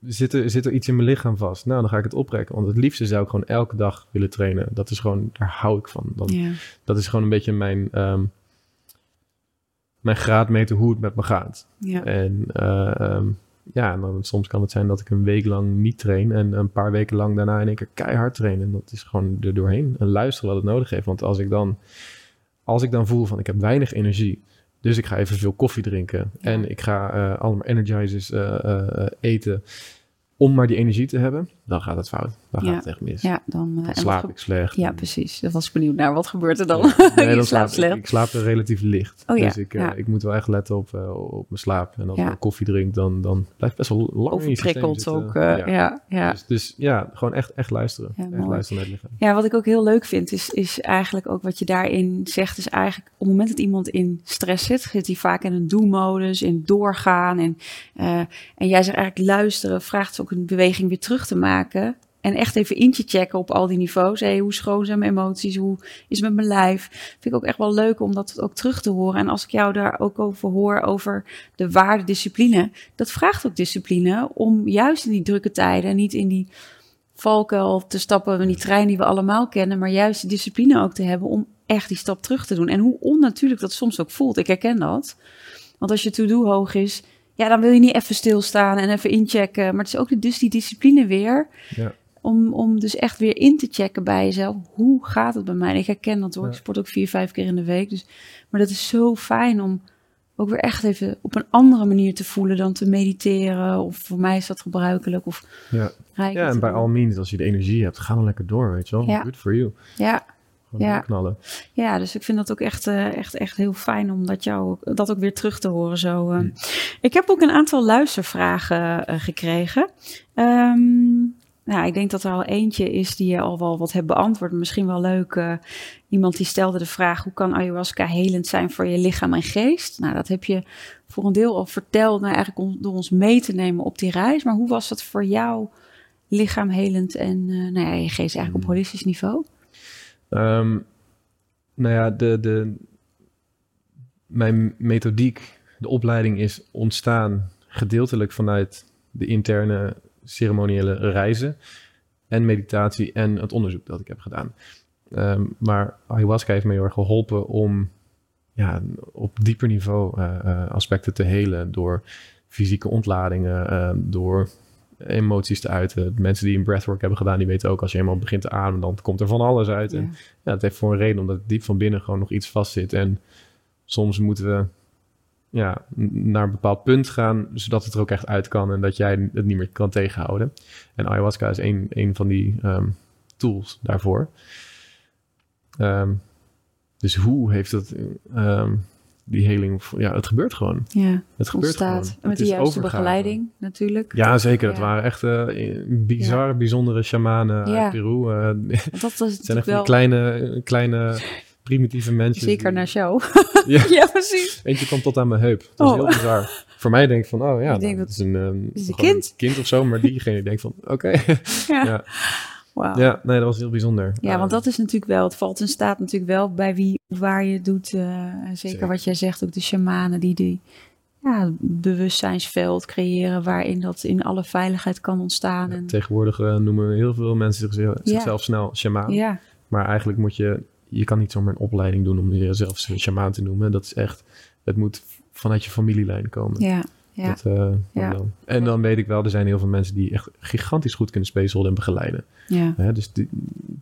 zit, er, zit er iets in mijn lichaam vast? Nou, dan ga ik het oprekken. Want het liefste zou ik gewoon elke dag willen trainen. Dat is gewoon, daar hou ik van. Dan, Ja. Dat is gewoon een beetje mijn, ehm, mijn graadmeter hoe het met me gaat. Ja. En ehm, ja, en dan, soms kan het zijn dat ik een week lang niet train. En een paar weken lang daarna in één keer keihard trainen. En dat is gewoon er doorheen. En luisteren wat het nodig heeft. Want als ik dan, als ik dan voel van ik heb weinig energie. Dus ik ga even veel koffie drinken. Ja. En ik ga eh, allemaal energizers eh, eh, eten. Om maar die energie te hebben. Dan gaat het fout. Dan gaat het echt mis. Ja, dan, eh, Dan slaap ik slecht. Ja, En- precies. Dat was ik benieuwd naar. Wat gebeurt er dan? Nee, je dan slaapt slaap ik, ik slaap relatief licht. Oh ja, dus ik, eh, ik moet wel echt letten op, eh, op mijn slaap. En als ik koffie drink, dan, dan blijft best wel lang je Overprikkeld ook. ja. Ja, Dus, dus ja, gewoon echt, echt luisteren. Ja, echt mooi. luisteren naar het lichaam. Ja, wat ik ook heel leuk vind, is, is eigenlijk ook wat je daarin zegt, is eigenlijk op het moment dat iemand in stress zit, zit hij vaak in een do-modus, in doorgaan. En, en jij zegt eigenlijk luisteren, vraagt ze ook een beweging weer terug te maken. En echt even in te checken op al die niveaus. Hey, hoe schoon zijn mijn emoties? Hoe is het met mijn lijf? Vind ik ook echt wel leuk om dat ook terug te horen. En als ik jou daar ook over hoor, over de waarde discipline. Dat vraagt ook discipline om juist in die drukke tijden, niet in die valkuil te stappen in die trein die we allemaal kennen, maar juist de discipline ook te hebben om echt die stap terug te doen. En hoe onnatuurlijk dat soms ook voelt. Ik herken dat. Want als je to-do hoog is, ja, dan wil je niet even stilstaan en even inchecken. Maar het is ook dus die discipline weer. Ja. Om, om dus echt weer in te checken bij jezelf. Hoe gaat het bij mij? En ik herken dat hoor. Ja. Ik sport ook vier, vijf keer in de week. Dus, maar dat is zo fijn om ook weer echt even op een andere manier te voelen dan te mediteren. Of voor mij is dat gebruikelijk. Of Ja. ja, en bij all means, als je de energie hebt, ga dan lekker door, weet je wel. Ja. Good for you. Ja, Ja. Ja, dus ik vind dat ook echt, eh, echt, echt heel fijn om dat, jou, ook- dat ook weer terug te horen. Zo. eh. Hm. Ik heb ook een aantal luistervragen eh, gekregen. Ehm, nou, ik denk dat er al eentje is die je al wel wat hebt beantwoord. Misschien wel leuk. iemand die stelde de vraag: hoe kan ayahuasca helend zijn voor je lichaam en geest? Nou, dat heb je voor een deel al verteld, nou, eigenlijk om, door ons mee te nemen op die reis. Maar hoe was dat voor jou, lichaam helend en nou ja, je geest eigenlijk op Hm. holistisch niveau? Ehm, nou ja, de, de, mijn methodiek, de opleiding is ontstaan gedeeltelijk vanuit de interne ceremoniële reizen en meditatie en het onderzoek dat ik heb gedaan. Ehm, maar ayahuasca heeft me heel erg geholpen om ja, op dieper niveau eh, eh, aspecten te helen door fysieke ontladingen, eh, door emoties te uiten. De mensen die een breathwork hebben gedaan, die weten ook als je eenmaal begint te ademen, dan komt er van alles uit. En Ja. het heeft voor een reden, omdat diep van binnen gewoon nog iets vastzit. En soms moeten we ja, naar een bepaald punt gaan, zodat het er ook echt uit kan en dat jij het niet meer kan tegenhouden. En ayahuasca is een, een van die ehm, tools daarvoor. Ehm, dus hoe heeft het ehm, die heling? Ja, het gebeurt gewoon. Ja, het gebeurt ontstaat. gewoon. Met Het de is juiste overgave. begeleiding natuurlijk. Ja, zeker. Het Ja. waren echt eh, bizar, bijzondere shamanen Ja. uit Peru. Eh, het dat was zijn echt wel kleine, kleine primitieve mensen. zeker die- naar show. Ja. precies. Eentje kwam tot aan mijn heup. Dat was Oh. heel bizar. Voor mij denk ik van, oh ja, Ik nou, denk dat is een, ehm, is een kind. kind of zo. Maar diegene denkt van, oké. Ja. Ja, nee, dat was heel bijzonder. Ja, want dat is natuurlijk wel, het valt in staat natuurlijk wel bij wie waar je doet. eh, zeker, Zeker. wat jij zegt, ook de shamanen die die ja, bewustzijnsveld creëren waarin dat in alle veiligheid kan ontstaan. Ja, En, tegenwoordig eh, noemen heel veel mensen zichzelf, zichzelf snel shamaan. ja, Maar eigenlijk moet je, je kan niet zomaar een opleiding doen om jezelf shamaan te noemen. Dat is echt, het moet vanuit je familielijn komen. ja, ja. Dat, eh, Ja. En dan weet ik wel, er zijn heel veel mensen die echt gigantisch goed kunnen spacelen en begeleiden. ja. Hè, dus die,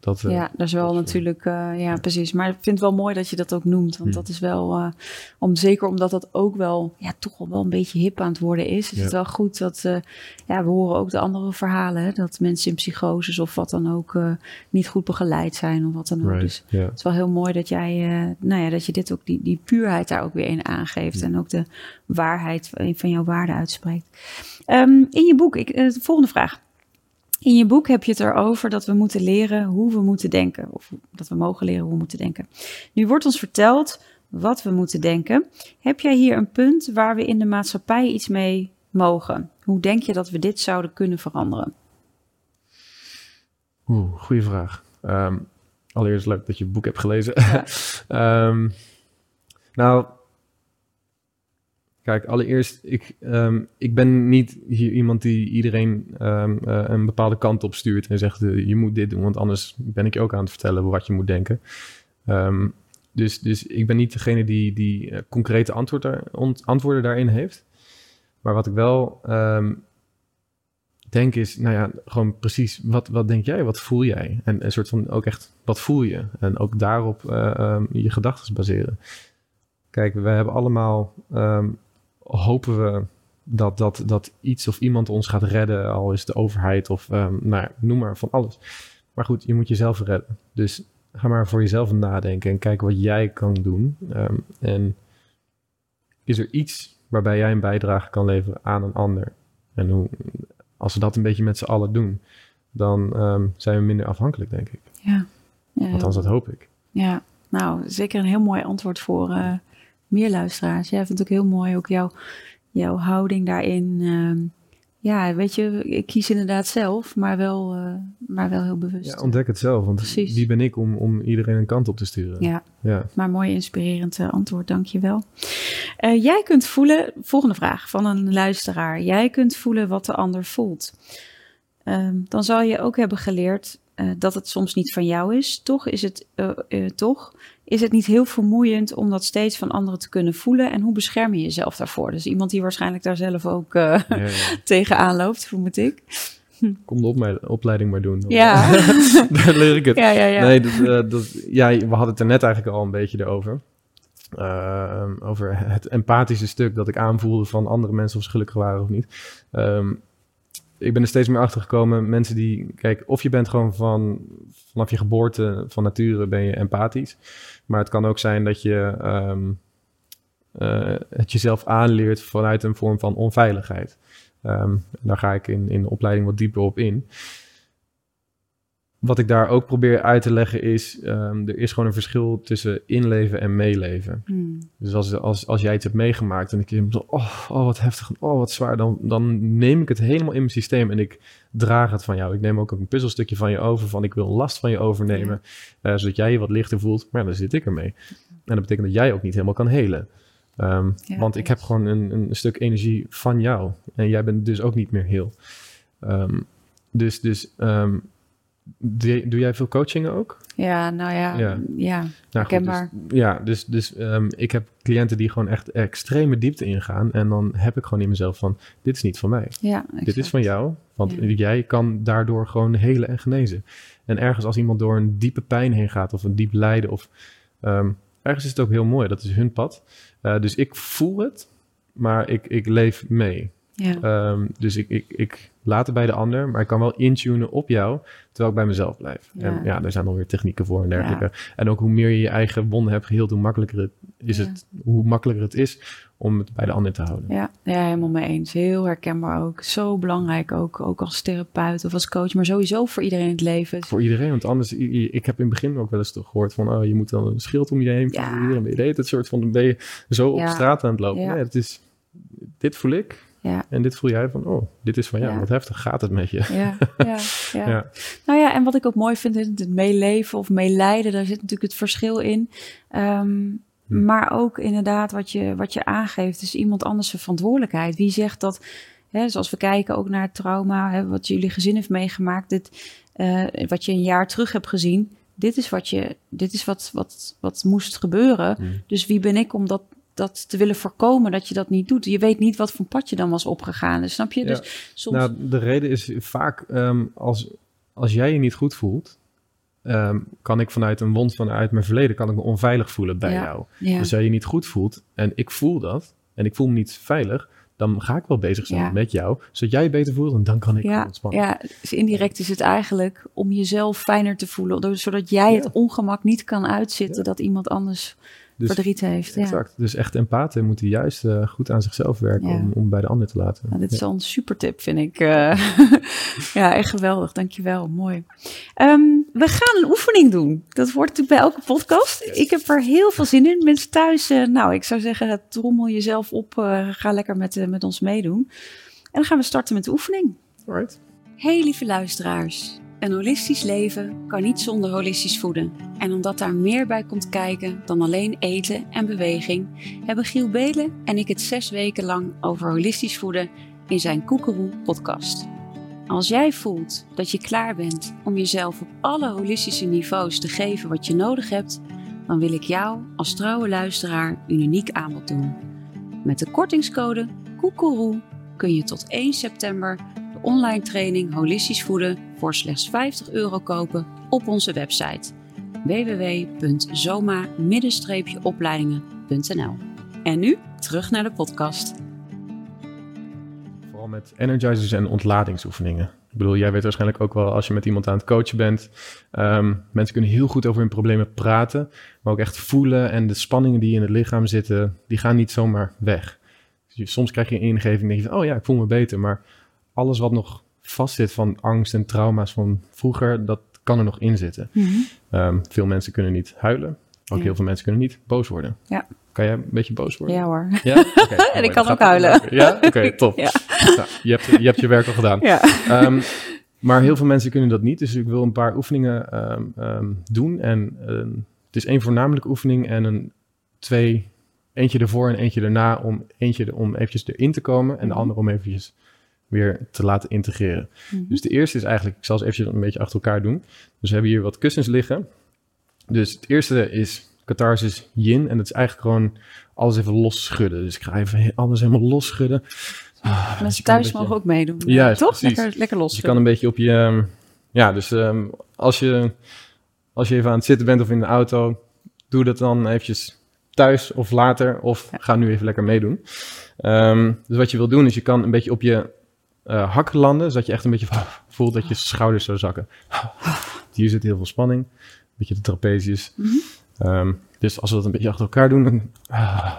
dat, eh, Ja, dat is wel dat eh, natuurlijk, ja, precies. Maar ik vind het wel mooi dat je dat ook noemt. Want Hm. dat is wel, om, zeker omdat dat ook wel, ja, toch wel een beetje hip aan het worden is. Is het wel goed dat, ja, we horen ook de andere verhalen. Hè, dat mensen in psychoses of wat dan ook niet goed begeleid zijn of wat dan ook. right, Dus het is wel heel mooi dat jij, nou ja, dat je dit ook, die, die puurheid daar ook weer in aangeeft. Ja. En ook de waarheid van jouw waarden uitspreekt. Ehm, in je boek, ik, eh, de volgende vraag. In je boek heb je het erover dat we moeten leren hoe we moeten denken. Of dat we mogen leren hoe we moeten denken. Nu wordt ons verteld wat we moeten denken. Heb jij hier een punt waar we in de maatschappij iets mee mogen? Hoe denk je dat we dit zouden kunnen veranderen? Oeh, goede vraag. Ehm, allereerst leuk dat je het boek hebt gelezen. Ja. Ehm, nou, kijk, allereerst, ik, ehm, ik ben niet hier iemand die iedereen ehm, eh, een bepaalde kant op stuurt en zegt, eh, je moet dit doen, want anders ben ik je ook aan het vertellen wat je moet denken. Ehm, dus, dus ik ben niet degene die, die eh, concrete antwoorden daarin heeft. Maar wat ik wel denk is, nou ja, gewoon precies, wat, wat denk jij, wat voel jij? En een soort van ook echt, wat voel je? En ook daarop je gedachten baseren. Kijk, we hebben allemaal, hopen we dat, dat, dat iets of iemand ons gaat redden, al is de overheid of ehm, nou noem maar van alles. Maar goed, je moet jezelf redden. Dus ga maar voor jezelf nadenken en kijk wat jij kan doen. Ehm, en is er iets waarbij jij een bijdrage kan leveren aan een ander? En hoe, als we dat een beetje met z'n allen doen, dan ehm, zijn we minder afhankelijk, denk ik. Ja, ja, Althans, dat hoop ik. ja. nou zeker een heel mooi antwoord voor eh, meer luisteraars. Jij vindt het ook heel mooi, ook jouw, jouw houding daarin. ehm, ja, weet je, ik kies inderdaad zelf, maar wel, eh, maar wel heel bewust. Ja, ontdek het zelf, want Precies. wie ben ik om, om iedereen een kant op te sturen? Ja. ja. Maar mooi inspirerend eh, antwoord, dank je wel. Eh, jij kunt voelen, volgende vraag van een luisteraar. Jij kunt voelen wat de ander voelt. Ehm, dan zal je ook hebben geleerd dat het soms niet van jou is. Toch is het, toch is het niet heel vermoeiend om dat steeds van anderen te kunnen voelen. En hoe bescherm je jezelf daarvoor? Dus iemand die waarschijnlijk daar zelf ook eh, Ja, ja. tegenaan loopt, vermoed ik. Kom de opme- opleiding maar doen. Ja. Daar leer ik het. Ja, ja, ja. Nee, dat, eh, dat, ja, we hadden het er net eigenlijk al een beetje erover. Ehm, over het empathische stuk dat ik aanvoelde van andere mensen of ze gelukkig waren of niet. Ehm, ik ben er steeds meer achter gekomen. Mensen die, kijk, of je bent gewoon van, vanaf je geboorte, van nature ben je empathisch. Maar het kan ook zijn dat je ehm, eh, het jezelf aanleert vanuit een vorm van onveiligheid. Ehm, daar ga ik in, in de opleiding wat dieper op in. Wat ik daar ook probeer uit te leggen is, ehm, er is gewoon een verschil tussen inleven en meeleven. Hmm. Dus als, als, als jij iets hebt meegemaakt en ik denk oh, oh wat heftig, oh wat zwaar, dan, dan neem ik het helemaal in mijn systeem en ik draag het van jou. Ik neem ook een puzzelstukje van je over, van ik wil last van je overnemen, eh, zodat jij je wat lichter voelt, maar ja, dan zit ik ermee. En dat betekent dat jij ook niet helemaal kan helen. Ehm, Ja, want ik heb gewoon een, een stuk energie van jou en jij bent dus ook niet meer heel. Ehm, dus dus doe, doe jij veel coachingen ook? Ja, nou ja, Ja. ja. Nou, goed, Herkenbaar. dus, ja, dus, dus ehm, ik heb cliënten die gewoon echt extreme diepte ingaan. En dan heb ik gewoon in mezelf van, dit is niet van mij. ja Dit is van jou, want Ja. jij kan daardoor gewoon helen en genezen. En ergens als iemand door een diepe pijn heen gaat of een diep lijden of... ehm, ergens is het ook heel mooi, dat is hun pad. Eh, dus ik voel het maar ik, ik leef mee. Ja. Ehm, dus ik, ik, ik laat het bij de ander, maar ik kan wel intunen op jou, terwijl ik bij mezelf blijf. Ja. En ja, er zijn alweer technieken voor en dergelijke. En ook hoe meer je je eigen wonden hebt geheeld, hoe makkelijker het is, Ja. het, hoe makkelijker het is om het bij de ander te houden. Ja, ja, helemaal mee eens. Heel herkenbaar ook. Zo belangrijk ook, ook als therapeut of als coach, maar sowieso voor iedereen in het leven. Voor iedereen, want anders, ik heb in het begin ook wel eens toch gehoord van, oh, je moet dan een schild om je heen Ja. en je de hele tijd soort van, dan ben je zo op straat aan het lopen. Het is, dit voel ik Ja. en dit voel jij van, oh, dit is van jou, Ja. wat heftig gaat het met je. Ja, ja, ja. Ja. Nou ja, en wat ik ook mooi vind in het meeleven of meelijden, daar zit natuurlijk het verschil in. Ehm, Hm. Maar ook inderdaad wat je, wat je aangeeft, is iemand anders zijn verantwoordelijkheid. Wie zegt dat, hè, dus als we kijken ook naar het trauma, hè, wat jullie gezin heeft meegemaakt, dit, eh, wat je een jaar terug hebt gezien, dit is wat, je, dit is wat, wat, wat moest gebeuren. Hm. Dus wie ben ik om dat, dat te willen voorkomen dat je dat niet doet? Je weet niet wat voor pad je dan was opgegaan. Dus snap je? Ja. Dus soms. Nou, de reden is vaak ehm, als, als jij je niet goed voelt, ehm, kan ik vanuit een wond vanuit mijn verleden kan ik me onveilig voelen bij Ja. jou. ja. Als jij je niet goed voelt en ik voel dat en ik voel me niet veilig, dan ga ik wel bezig zijn Ja. met jou, zodat jij je beter voelt en dan kan ik Ja, ontspannen. ja, dus indirect is het eigenlijk om jezelf fijner te voelen, zodat jij Ja. het ongemak niet kan uitzitten dat iemand anders Dus- verdriet heeft. Ja. Exact. Dus echt empathen moeten juist eh, goed aan zichzelf werken Ja. om, om bij de ander te laten. Nou, dit is al een super tip, vind ik. eh. ja, echt geweldig. Dankjewel. Mooi. Ehm, we gaan een oefening doen. Dat hoort natuurlijk bij elke podcast. Ik heb er heel veel zin in. Mensen thuis, eh, nou, ik zou zeggen, trommel jezelf op. ga lekker met, met ons meedoen. En dan gaan we starten met de oefening. Alright. Hey lieve luisteraars. Een holistisch leven kan niet zonder holistisch voeden. En omdat daar meer bij komt kijken dan alleen eten en beweging, hebben Giel Belen en ik het zes weken lang over holistisch voeden in zijn Koekeroe podcast. Als jij voelt dat je klaar bent om jezelf op alle holistische niveaus te geven wat je nodig hebt, dan wil ik jou als trouwe luisteraar een uniek aanbod doen. Met de kortingscode Koekeroe kun je tot 1 september online training Holistisch Voeden voor slechts 50 euro kopen op onze website www.zoma-opleidingen.nl. En nu terug naar de podcast. Vooral met energizers en ontladingsoefeningen. Ik bedoel, jij weet waarschijnlijk ook wel als je met iemand aan het coachen bent. ehm, mensen kunnen heel goed over hun problemen praten, maar ook echt voelen. En de spanningen die in het lichaam zitten, die gaan niet zomaar weg. Dus je- soms krijg je een ingeving en denk je van, oh ja, ik voel me beter. Maar alles wat nog vastzit van angst en trauma's van vroeger, dat kan er nog in zitten. Ehm, veel mensen kunnen niet huilen. Ook Ja. heel veel mensen kunnen niet boos worden. Ja. Kan jij een beetje boos worden? Ja hoor. Ja? En ik mooi, kan ook huilen. Ja? Oké, top. Ja. Nou, je, hebt, je hebt je werk al gedaan. Ja. Ehm, maar heel veel mensen kunnen dat niet. Dus ik wil een paar oefeningen ehm, doen. En het is één voornamelijke oefening en een twee, eentje ervoor en eentje erna. Om eentje er- om eventjes erin te komen en de Mhm. andere om eventjes weer te laten integreren. Mhm. Dus de eerste is eigenlijk, ik zal ze eventjes een beetje achter elkaar doen. Dus we hebben hier wat kussens liggen. Dus het eerste is catharsis yin. En dat is eigenlijk gewoon alles even los schudden. Dus ik ga even alles helemaal los schudden. Ah, dus Mensen een thuis beetje- mogen ook meedoen. Juist, Toch? precies. Lekker, lekker los. dus je kan een beetje op je... ehm, ja, dus ehm, als, je, als je even aan het zitten bent of in de auto... doe dat dan eventjes thuis of later. Of ga nu even lekker meedoen. Ehm, dus wat je wil doen is je kan een beetje op je eh hak landen... zodat je echt een beetje voelt dat je schouders zo zakken. Hier zit heel veel spanning. Een beetje de trapezius. Mhm. Ehm, dus als we dat een beetje achter elkaar doen... dan ah,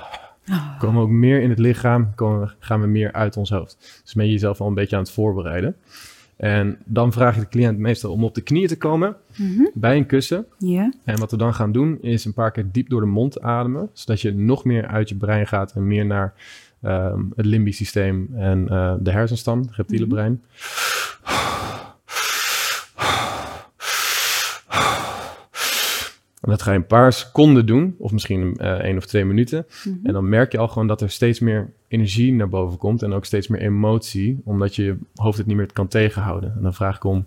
Ah. komen we ook meer in het lichaam, komen gaan we meer uit ons hoofd. Dus ben je jezelf al een beetje aan het voorbereiden. En dan vraag je de cliënt meestal om op de knieën te komen Mhm. bij een kussen. En wat we dan gaan doen is een paar keer diep door de mond ademen, zodat je nog meer uit je brein gaat en meer naar ehm, het limbisch systeem en eh, de hersenstam, het reptiele Mhm. brein. En dat ga je een paar seconden doen, of misschien eh één of twee minuten. Mhm. En dan merk je al gewoon dat er steeds meer energie naar boven komt en ook steeds meer emotie, omdat je je hoofd het niet meer kan tegenhouden. En dan vraag ik om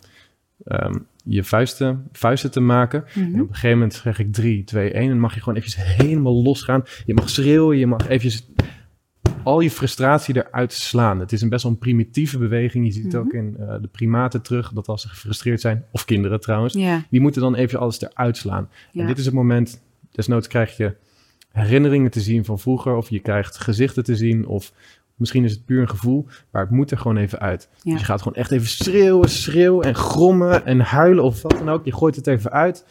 ehm, je vuisten, vuisten te maken. Mhm. En op een gegeven moment zeg ik 3, 2, 1 en dan mag je gewoon eventjes helemaal losgaan. Je mag schreeuwen, je mag eventjes al je frustratie eruit slaan. Het is een best wel een primitieve beweging. Je ziet het Mhm. ook in eh, de primaten terug, dat als ze gefrustreerd zijn, of kinderen trouwens, Ja. die moeten dan even alles eruit slaan. Ja. En dit is het moment, desnoods krijg je herinneringen te zien van vroeger. Of je krijgt gezichten te zien. Of misschien is het puur een gevoel. Maar het moet er gewoon even uit. Ja. Dus je gaat gewoon echt even schreeuwen, schreeuwen en grommen en huilen of wat dan ook. Je gooit het even uit.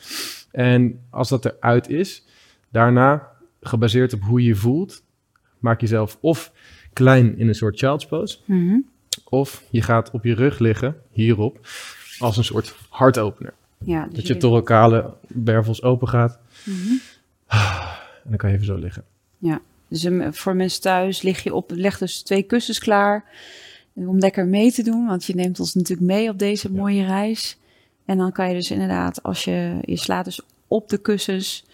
En als dat eruit is, daarna, gebaseerd op hoe je je voelt, maak jezelf of klein in een soort child's pose. Mhm. Of je gaat op je rug liggen, hierop, als een soort hartopener. Ja, dus Dat je thoracale wervels open gaat. Mhm. En dan kan je even zo liggen. Dus um, voor mensen thuis lig je op, leg dus twee kussens klaar. Om lekker mee te doen, want je neemt ons natuurlijk mee op deze Ja. mooie reis. En dan kan je dus inderdaad, als je, je slaat dus op de kussens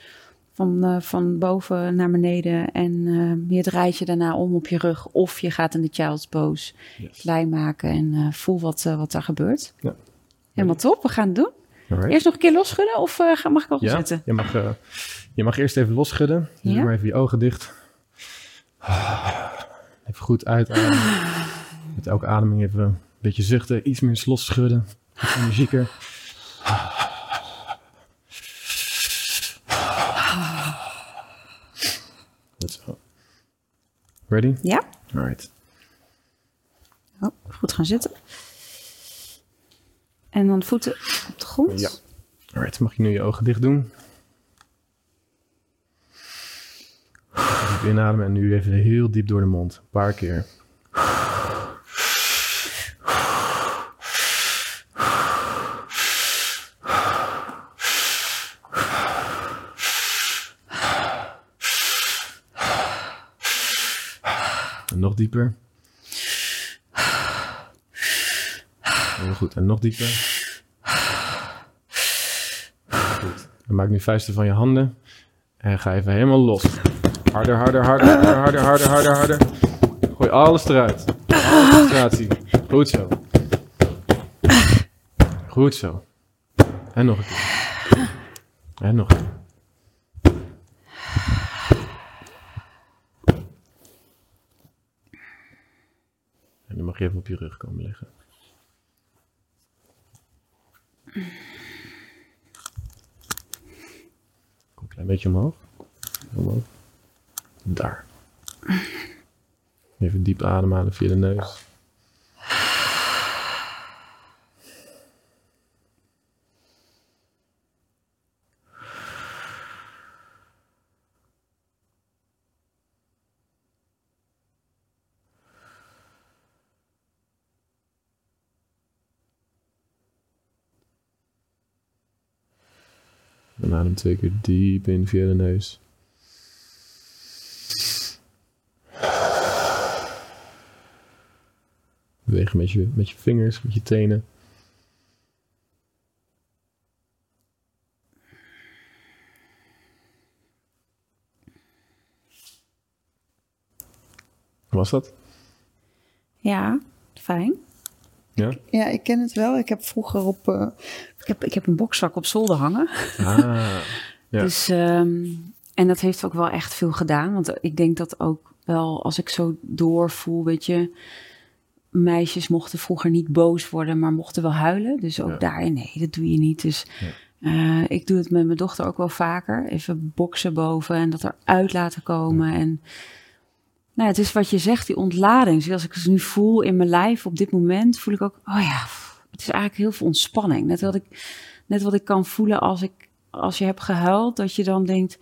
van, eh, van boven naar beneden. En eh, je draait je daarna om op je rug. Of je gaat in de child's pose Yes. klein maken en eh, voel wat, wat daar gebeurt. Ja. Helemaal top, we gaan het doen. Alright. Eerst nog een keer losschudden of ga- mag ik al Ja, zitten? je mag, je mag eerst even losschudden. Dus Ja? doe maar even je ogen dicht. Even goed uitademen. Met elke ademing even een beetje zuchten. Iets meer losschudden. Energieker. Goed zo. Ready? Ja? Alright. Oh, goed gaan zitten. En dan voeten op de grond. Ja. Alright, mag je nu je ogen dicht doen? Diep inademen en nu even heel diep door de mond. Een paar keer. En nog dieper. Heel goed. En nog dieper. Goed. Dan maak nu vuisten van je handen. En ga even helemaal los. Harder, harder, harder, harder, harder, harder, harder, harder. Gooi alles eruit. Frustratie. Goed zo. Goed zo. En nog een keer. En nog een keer. Even op je rug komen liggen. Kom een klein beetje omhoog. Omhoog. Daar. Even diep ademhalen via de neus. Adem twee keer diep in via de neus. Beweeg met je, met je vingers, met je tenen. Hoe was dat? Ja, fijn. Ja? Ja, ik ken het wel. Ik heb vroeger op... eh, ik, heb, ik heb een bokzak op zolder hangen. Ah, ja. Dus, ehm, en dat heeft ook wel echt veel gedaan. Want ik denk dat ook wel als ik zo doorvoel, weet je... Meisjes mochten vroeger niet boos worden, maar mochten wel huilen. Dus ook Ja. daarin, nee, dat doe je niet. Dus eh, ik doe het met mijn dochter ook wel vaker. Even boksen boven en dat eruit laten komen. En nou, het is wat je zegt, die ontlading. Zoals ik het nu voel in mijn lijf op dit moment, voel ik ook, oh ja, het is eigenlijk heel veel ontspanning. Net wat ik, net wat ik kan voelen als, ik, als je hebt gehuild, dat je dan denkt,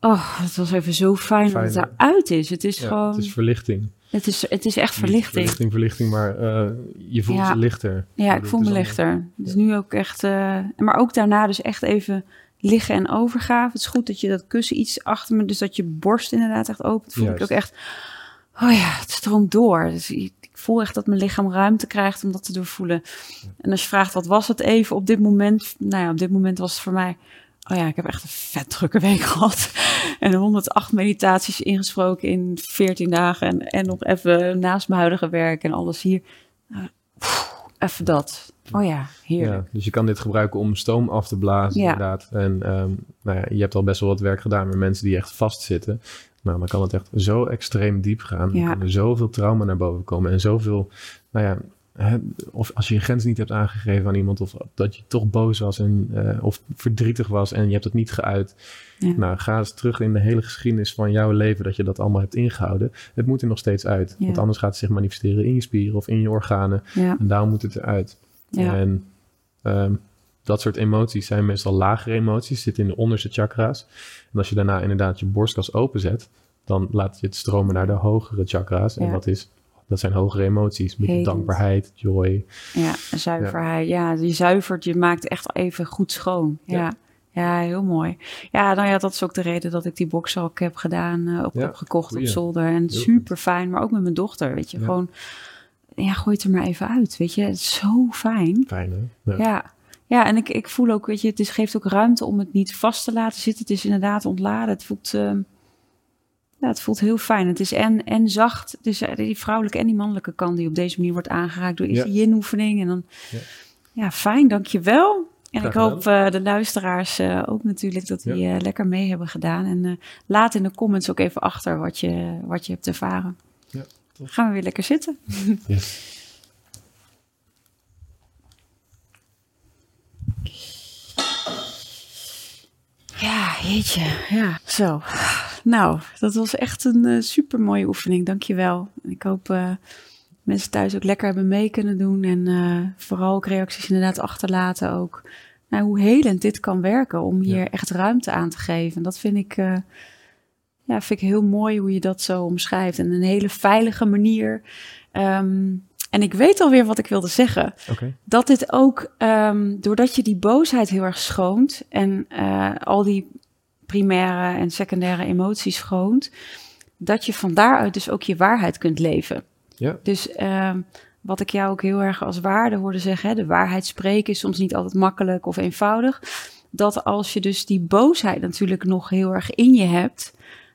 oh, het was even zo fijn, dat het eruit is. Het is Ja, gewoon, het is verlichting. het is, het is echt verlichting. Verlichting, verlichting, maar eh, je voelt Ja. je lichter. Ja, ik voel me lichter. Dus nu ook echt, eh, maar ook daarna dus echt even liggen en overgaven. Het is goed dat je dat kussen iets achter me, dus dat je borst inderdaad echt opent. Voel ik ook echt, oh ja, het stroomt door. Dus voel echt dat mijn lichaam ruimte krijgt om dat te doorvoelen. En als je vraagt, wat was het even op dit moment? Nou ja, op dit moment was het voor mij, oh ja, ik heb echt een vet drukke week gehad. En 108 meditaties ingesproken in 14 dagen. En, en nog even naast mijn huidige werk en alles hier. Nou, even dat. Oh ja, heerlijk. Ja, dus je kan dit gebruiken om stoom af te blazen, Ja. inderdaad. En ehm, nou ja, je hebt al best wel wat werk gedaan met mensen die echt vastzitten. Nou, dan kan het echt zo extreem diep gaan. Dan Ja. kan er zoveel trauma naar boven komen en zoveel, nou ja, hè, of als je je grens niet hebt aangegeven aan iemand, of dat je toch boos was en, eh, of verdrietig was en je hebt het niet geuit. Ja. Nou, ga eens terug in de hele geschiedenis van jouw leven dat je dat allemaal hebt ingehouden. Het moet er nog steeds uit, Ja. want anders gaat het zich manifesteren in je spieren of in je organen. Ja, En daarom moet het eruit. ja, En ehm, dat soort emoties zijn meestal lagere emoties, zitten in de onderste chakra's. En als je daarna inderdaad je borstkas openzet, dan laat je het stromen naar de hogere chakra's. En Ja. dat, is, dat zijn hogere emoties. Helend. dankbaarheid, joy. ja, zuiverheid. Ja. je zuivert, je maakt echt even goed schoon. Ja. Ja. Ja, heel mooi. Ja, nou ja, dat is ook de reden dat ik die box ook heb gedaan, eh, op, Ja, heb gekocht goeie. op zolder. En super fijn, maar ook met mijn dochter, weet je. Ja. Gewoon, ja, gooi het er maar even uit, weet je. Het is zo fijn. Fijn, hè? Ja. Ja, ja en ik, ik voel ook, weet je, het is, geeft ook ruimte om het niet vast te laten zitten. Het is inderdaad ontladen. Het voelt, ehm, ja, het voelt heel fijn. Het is en, en zacht. Dus die vrouwelijke en die mannelijke kant die op deze manier wordt aangeraakt door Ja. die yin-oefening. En dan, Ja. ja, fijn, dankjewel. En ik hoop eh, de luisteraars eh, ook natuurlijk dat die lekker mee hebben gedaan. En laat in de comments ook even achter wat je, wat je hebt ervaren. Ja. Gaan we weer lekker zitten. Yes. Ja, jeetje. Ja, zo. Nou, dat was echt een eh, super mooie oefening. Dankjewel. Ik hoop eh mensen thuis ook lekker hebben mee kunnen doen. En eh, vooral ook reacties inderdaad achterlaten ook. Nou, hoe helend dit kan werken om hier Ja. echt ruimte aan te geven. En dat vind ik, eh, ja, vind ik heel mooi hoe je dat zo omschrijft. En een hele veilige manier. Ehm, en ik weet alweer wat ik wilde zeggen dat dit ook, ehm, doordat je die boosheid heel erg schoont en eh, al die primaire en secundaire emoties schoont, dat je van daaruit dus ook je waarheid kunt leven. Ja. Dus ehm, wat ik jou ook heel erg als waarde hoorde zeggen, hè, de waarheid spreken is soms niet altijd makkelijk of eenvoudig. Dat als je dus die boosheid natuurlijk nog heel erg in je hebt,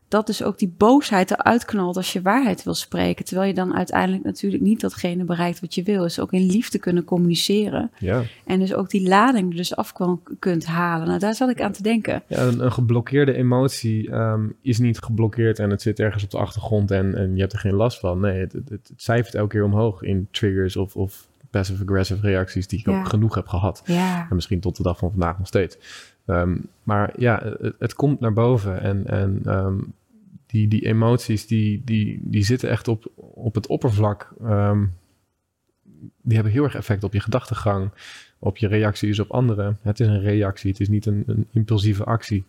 dat dus ook die boosheid eruit knalt als je waarheid wil spreken. Terwijl je dan uiteindelijk natuurlijk niet datgene bereikt wat je wil. Dus ook in liefde kunnen communiceren. Ja. En dus ook die lading er dus af kunt halen. Nou, daar zat ik aan te denken. Ja, een, een geblokkeerde emotie ehm, is niet geblokkeerd en het zit ergens op de achtergrond en, en je hebt er geen last van. Nee, het, het, het cijfert elke keer omhoog in triggers of, of passive-aggressive reacties die ik Ja. ook genoeg heb gehad. Ja, En misschien tot de dag van vandaag nog steeds. Ehm, maar ja, het, het komt naar boven en, en ehm, die, die emoties die, die, die zitten echt op, op het oppervlak. Ehm, die hebben heel erg effect op je gedachtegang, op je reacties op anderen. Het is een reactie, het is niet een, een impulsieve actie.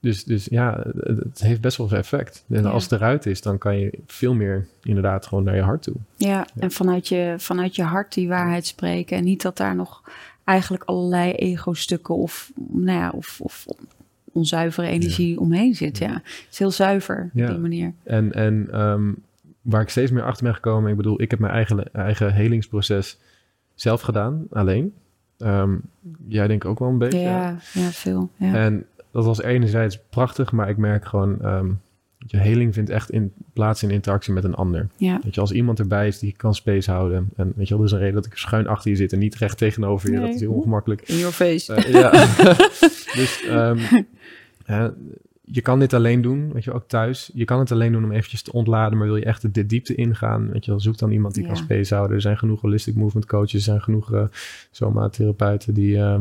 Dus, dus ja, het, het heeft best wel veel effect. En Ja. als het eruit is, dan kan je veel meer inderdaad gewoon naar je hart toe. ja. en vanuit je, vanuit je hart die waarheid spreken. En niet dat daar nog eigenlijk allerlei ego-stukken of, nou ja, of, of onzuivere energie omheen zit. Ja, het is heel zuiver Ja. op die manier. En, en ehm, waar ik steeds meer achter ben gekomen, ik bedoel, ik heb mijn eigen, eigen helingsproces zelf gedaan, alleen. Ehm, jij denk ik ook wel een beetje. Ja, ja, veel. Ja. En dat was enerzijds prachtig, maar ik merk gewoon, ehm je heling vindt echt in, plaats in interactie met een ander. ja. Weet je, als iemand erbij is die kan space houden. En weet je wel, een reden dat ik schuin achter je zit en niet recht tegenover je. Nee. Dat is heel ongemakkelijk. In your face. Eh, ja. dus ehm, je kan dit alleen doen, weet je, ook thuis. Je kan het alleen doen om eventjes te ontladen, maar wil je echt de, diepte ingaan, weet je wel, zoek dan iemand die Ja. kan space houden. Er zijn genoeg holistic movement coaches, er zijn genoeg uh, soma-therapeuten die, ehm,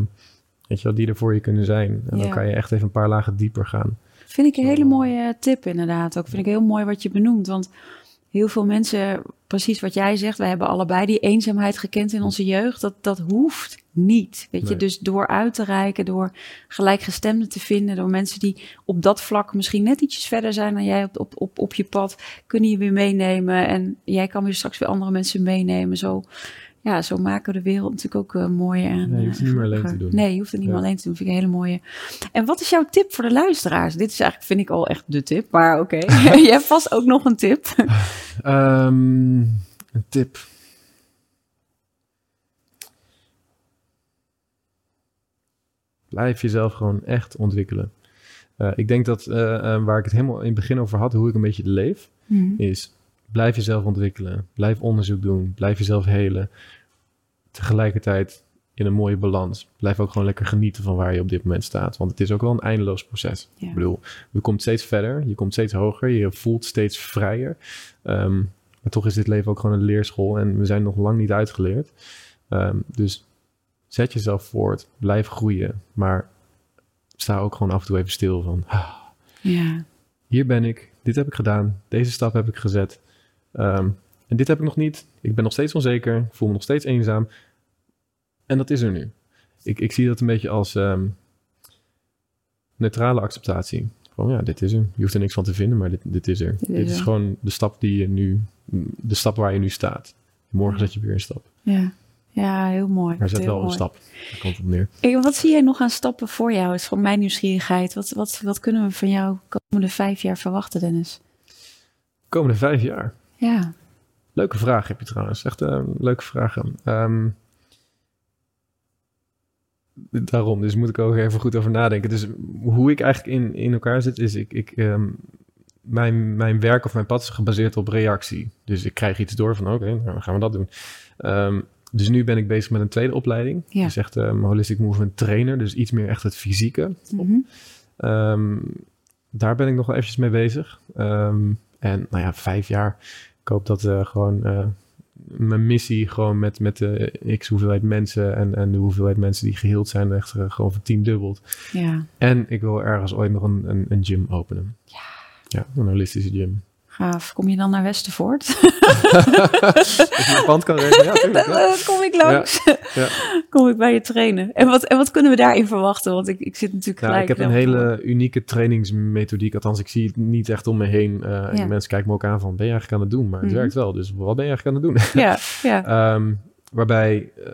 weet je wel, die er voor je kunnen zijn. En Ja. dan kan je echt even een paar lagen dieper gaan. Vind ik een hele mooie tip inderdaad. Ook vind ik heel mooi wat je benoemt. Want heel veel mensen, precies wat jij zegt, wij hebben allebei die eenzaamheid gekend in onze jeugd. Dat, dat hoeft niet. Weet je, Nee. dus door uit te reiken, door gelijkgestemden te vinden, door mensen die op dat vlak misschien net ietsjes verder zijn dan jij op, op, op, op je pad, kunnen je weer meenemen. En jij kan weer straks weer andere mensen meenemen. Zo, ja, zo maken we de wereld natuurlijk ook uh, mooier. En, Nee, je hoeft het niet meer alleen te doen. Nee, je hoeft het niet meer alleen te doen. Vind ik een hele mooie. En wat is jouw tip voor de luisteraars? Dit is eigenlijk, vind ik al echt de tip. Maar oké, je hebt vast ook nog een tip. Ehm, een tip. Blijf jezelf gewoon echt ontwikkelen. Uh, ik denk dat uh, uh, waar ik het helemaal in het begin over had, hoe ik een beetje leef, Hmm. is blijf jezelf ontwikkelen. Blijf onderzoek doen. Blijf jezelf helen. Tegelijkertijd in een mooie balans. Blijf ook gewoon lekker genieten van waar je op dit moment staat. Want het is ook wel een eindeloos proces. Ja. Ik bedoel, je komt steeds verder. Je komt steeds hoger. Je voelt steeds vrijer. Um, Maar toch is dit leven ook gewoon een leerschool en we zijn nog lang niet uitgeleerd. Ehm, dus zet jezelf voort, blijf groeien, maar sta ook gewoon af en toe even stil van, ah, Ja. hier ben ik, dit heb ik gedaan, deze stap heb ik gezet. Ehm, en dit heb ik nog niet. Ik ben nog steeds onzeker, ik voel me nog steeds eenzaam. En dat is er nu. Ik, ik zie dat een beetje als ehm, neutrale acceptatie. Gewoon ja, dit is er. Je hoeft er niks van te vinden, maar dit, dit is er. Dit Dit, is er. gewoon de stap die je nu, de stap waar je nu staat. Morgen zet je weer een stap. Ja. ja, heel mooi. Maar zet Heel wel een stap. Daar komt op neer. Hey, wat zie jij nog aan stappen voor jou? is van mijn nieuwsgierigheid. Wat, wat, wat kunnen we van jou de komende vijf jaar verwachten, Dennis? Komende vijf jaar. Ja, Leuke vraag heb je trouwens. Echt een leuke vragen. Ehm, daarom, dus moet ik ook even goed over nadenken. Dus hoe ik eigenlijk in, in elkaar zit, is ik, ik, ehm, mijn, mijn werk of mijn pad is gebaseerd op reactie. Dus ik krijg iets door van oké, nou, dan gaan we dat doen. Ehm, dus nu ben ik bezig met een tweede opleiding. Ja. Dus echt holistic movement trainer. Dus iets meer echt het fysieke. Mhm. Ehm, daar ben ik nog wel eventjes mee bezig. Ehm, en nou ja, vijf jaar. Ik hoop dat eh, gewoon eh, mijn missie gewoon met, met de x hoeveelheid mensen en, en de hoeveelheid mensen die geheeld zijn echt eh, gewoon vertiendubbeld. ja, En ik wil ergens ooit nog een, een, een gym openen. Ja. Ja, een holistische gym. Gaaf. Kom je dan naar Westervoort? Als pand kan ja, tuurlijk. ja. Dan kom ik langs. Ja. Kom ik bij je trainen. En wat, en wat kunnen we daarin verwachten? Want ik, ik zit natuurlijk Nou, gelijk... ik heb een hele unieke trainingsmethodiek. Althans, ik zie het niet echt om me heen. Eh, en. Mensen kijken me ook aan van, ben je eigenlijk aan het doen? Maar het Mhm. werkt wel. Dus wat ben je eigenlijk aan het doen? Ja, ja. Ehm, waarbij eh,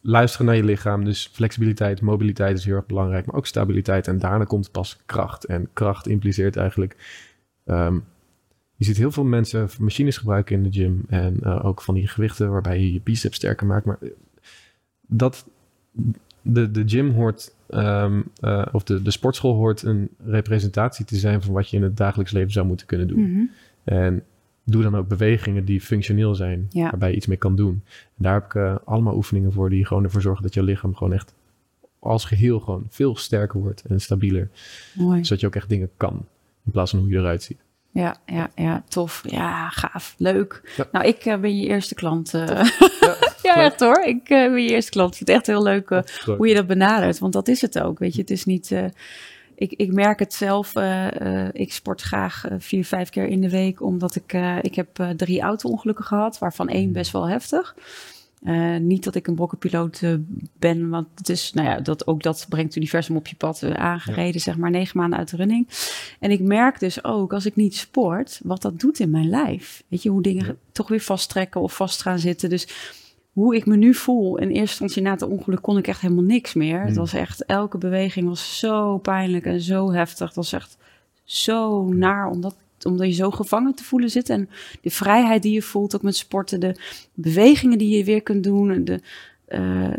luisteren naar je lichaam, dus flexibiliteit, mobiliteit is heel erg belangrijk, maar ook stabiliteit. En daarna komt pas kracht. En kracht impliceert eigenlijk. Ehm, je ziet heel veel mensen machines gebruiken in de gym en eh, ook van die gewichten waarbij je je biceps sterker maakt. Maar eh, dat de, de gym hoort, ehm, eh, of de, de sportschool hoort een representatie te zijn van wat je in het dagelijks leven zou moeten kunnen doen. Mhm. En doe dan ook bewegingen die functioneel zijn, Ja. waarbij je iets mee kan doen. En daar heb ik allemaal oefeningen voor die gewoon ervoor zorgen dat je lichaam gewoon echt als geheel gewoon veel sterker wordt en stabieler. Mooi. Zodat je ook echt dingen kan, in plaats van hoe je eruit ziet. Ja, ja, ja, tof. Ja, gaaf. Leuk. Ja. Nou, ik eh, ben je eerste klant. eh. Ja, echt hoor. Ik eh, ben je eerste klant. Ik vind het echt heel leuk hoe je dat benadert. Want dat is het ook. Weet je, het is niet. ik, ik merk het zelf. ik sport graag vier, vijf keer in de week. Omdat ik. ik heb drie auto-ongelukken gehad. Waarvan één Mm. best wel heftig. Eh, niet dat ik een brokkenpiloot eh, ben, want het is, nou ja, dat, ook dat brengt het universum op je pad eh, aangereden, zeg maar, negen maanden uit de running. En ik merk dus ook, als ik niet sport, wat dat doet in mijn lijf. Weet je, hoe dingen Ja. toch weer vasttrekken of vast gaan zitten. Dus hoe ik me nu voel, in eerste instantie na het ongeluk kon ik echt helemaal niks meer. Het Mm. was echt, elke beweging was zo pijnlijk en zo heftig. Het was echt zo naar, omdat omdat je zo gevangen te voelen zit. En de vrijheid die je voelt, ook met sporten, de bewegingen die je weer kunt doen. De, eh,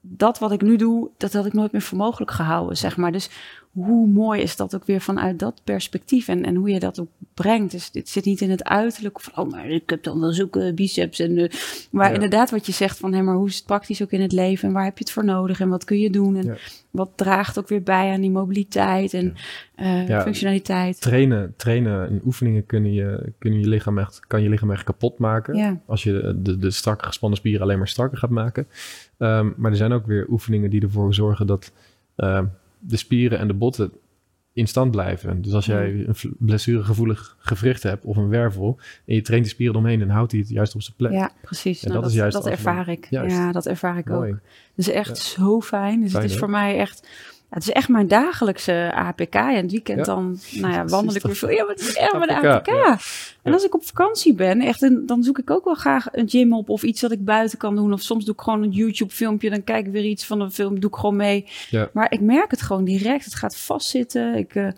dat wat ik nu doe, dat had ik nooit meer voor mogelijk gehouden, zeg maar. Dus hoe mooi is dat ook weer vanuit dat perspectief en, en hoe je dat ook brengt. Dus dit zit niet in het uiterlijk van, oh, maar ik heb dan wel zulke biceps. En, eh, maar Ja. inderdaad wat je zegt van, hé, maar hoe is het praktisch ook in het leven en waar heb je het voor nodig en wat kun je doen en Ja. Wat draagt ook weer bij aan die mobiliteit en eh, Ja. functionaliteit. Trainen, trainen en oefeningen kunnen je, kunnen je lichaam echt, kan je lichaam echt kapot maken. Ja. Als je de, de strakke gespannen spieren alleen maar strakker gaat maken. Ehm, maar er zijn ook weer oefeningen die ervoor zorgen dat ehm, de spieren en de botten in stand blijven. Dus als jij een v- blessuregevoelig gewricht hebt of een wervel en je traint die spieren omheen en houdt die het juist op zijn plek. Ja, precies. En Nou, dat dat is juist dat ervaar ik. Juist. Ja, dat ervaar ik Mooi. ook. Is echt Ja. zo fijn. Dus Fijn, het is hè? voor mij echt... Het is echt mijn dagelijkse APK. En het weekend Ja. dan nou ja, wandel ik weer veel. Ja, maar het is echt mijn APK, ja. En als ik op vakantie ben, echt, een- dan zoek ik ook wel graag een gym op of iets dat ik buiten kan doen. Of soms doe ik gewoon een YouTube filmpje, dan kijk ik weer iets van een film, doe ik gewoon mee. Maar ik merk het gewoon direct. Het gaat vastzitten. Ik, eh,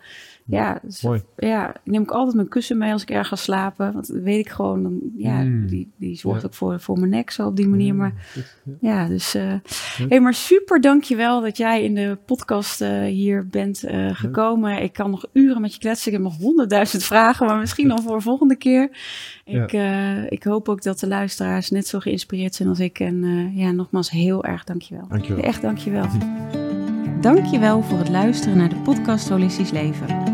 ja, dus- Mooi. ja, neem ik altijd mijn kussen mee als ik ergens ga slapen. Want dan weet ik gewoon, dan, ja, Mm. die, die zorgt Ja. ook voor, voor mijn nek zo op die manier. Maar Goed, ja. dus. eh hey, maar super dankjewel dat jij in de podcast eh, hier bent eh, gekomen. Ik kan nog uren met je kletsen. Ik heb nog honderdduizend vragen, maar misschien dan voor een volgende keer. Ik, ik hoop ook dat de luisteraars net zo geïnspireerd zijn als ik. En ja, nogmaals heel erg dankjewel. Dankjewel. Echt dankjewel. Dankjewel voor het luisteren naar de podcast Holistisch Leven.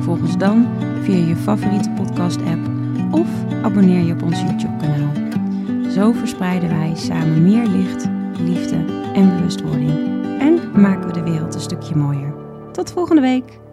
Volg ons dan via je favoriete podcast-app of abonneer je op ons YouTube-kanaal. Zo verspreiden wij samen meer licht, liefde en bewustwording. En maken we de wereld een stukje mooier. Tot volgende week!